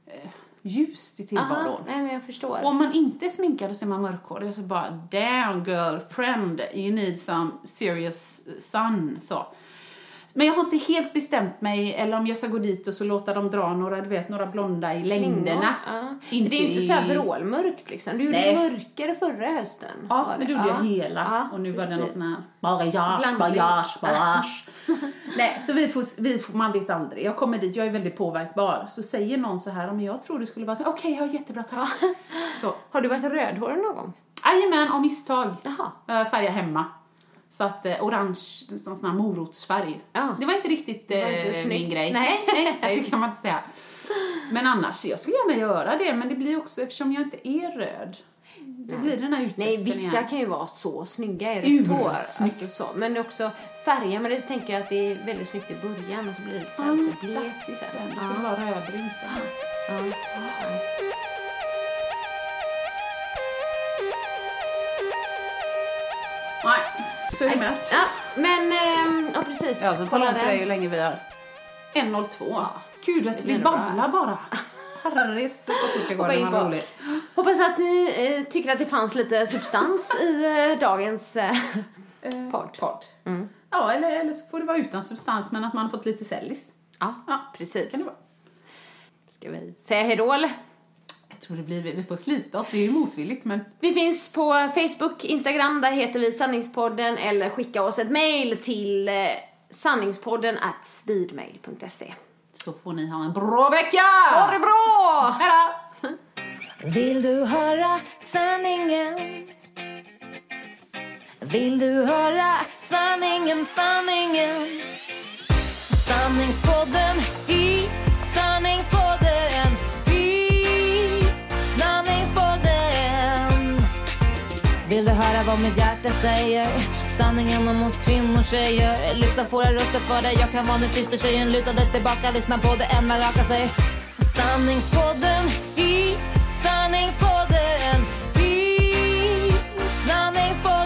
eh, ljust i tillvaron. nej men jag förstår. Och om man inte är sminkad och så är man mörkhårig så bara damn girl, friend, you need some serious sun. Så. Men jag har inte helt bestämt mig eller om jag ska gå dit och så låta dem dra några, du vet, några blonda i Slingor, längderna. Ja. Inte det är inte så här vrålmörkt liksom. Du gjorde Nej. mörkare förra hösten. Ja, men det? gjorde jag Ja. hela. Ja, och nu var det någon precis. sån här mariage, Blandning. mariage, [LAUGHS] mariage. Nej, så vi får, vi får, man vet aldrig. Jag kommer dit, jag är väldigt påverkbar. Så säger någon så här, men jag tror det skulle vara så okej, jag jättebra, tack. Så, Har du varit rödhårig någon gång? Jajamän, av misstag. Jaha. Jag färgade hemma. Så att eh, orange, sån sån här morotsfärg. Ja. Det var inte riktigt var eh, inte min snyggt. grej. Nej. nej, nej, det kan man inte säga. Men annars, jag skulle gärna göra det, men det blir också, eftersom jag inte är röd, då blir den här Nej, vissa kan ju vara så snygga i rött hår. Alltså så. Men också färger, men det så tänker jag att det är väldigt snyggt i början och så blir det lite så här Ja, lite blekt sen. sen. Det får vara rödbrunt. Ja. Nej, så är det mätt. Ja, men, ehm, ja precis. Ja, så talar jag om för dig hur länge vi har. 1.02. Gud, alltså, vi nog bra. babblar bara. Herres, så fort det går Hoppa när in man har på. roligt. Hoppas att ni eh, tycker att det fanns lite substans i eh, dagens eh, podd. Podd. Ja, eller, eller så får det vara utan substans, men att man har fått lite sällis. Ja, Ja, precis. kan det vara. Ska vi säga hejdå eller? Jag tror det blir, vi får slita oss, det är ju motvilligt, men Vi finns på Facebook, Instagram, där heter vi Sanningspodden eller skicka oss ett mail till eh, sanningspodden at speedmail.se. så får ni ha en bra vecka! Ha det bra! Hejdå! Vill du höra sanningen? Vill du höra sanningen, sanningen? Sanningspodden i sanningspodden sanningspodden Vill du höra vad mitt hjärta säger? Sanningen om oss kvinnor, tjejer. Lyfta våra röster för dig. Jag kan vara din syster, tjejen. Luta dig tillbaka, lyssna på det än man rakar sig. Sanningspodden i sanningspodden. I sanningspodden.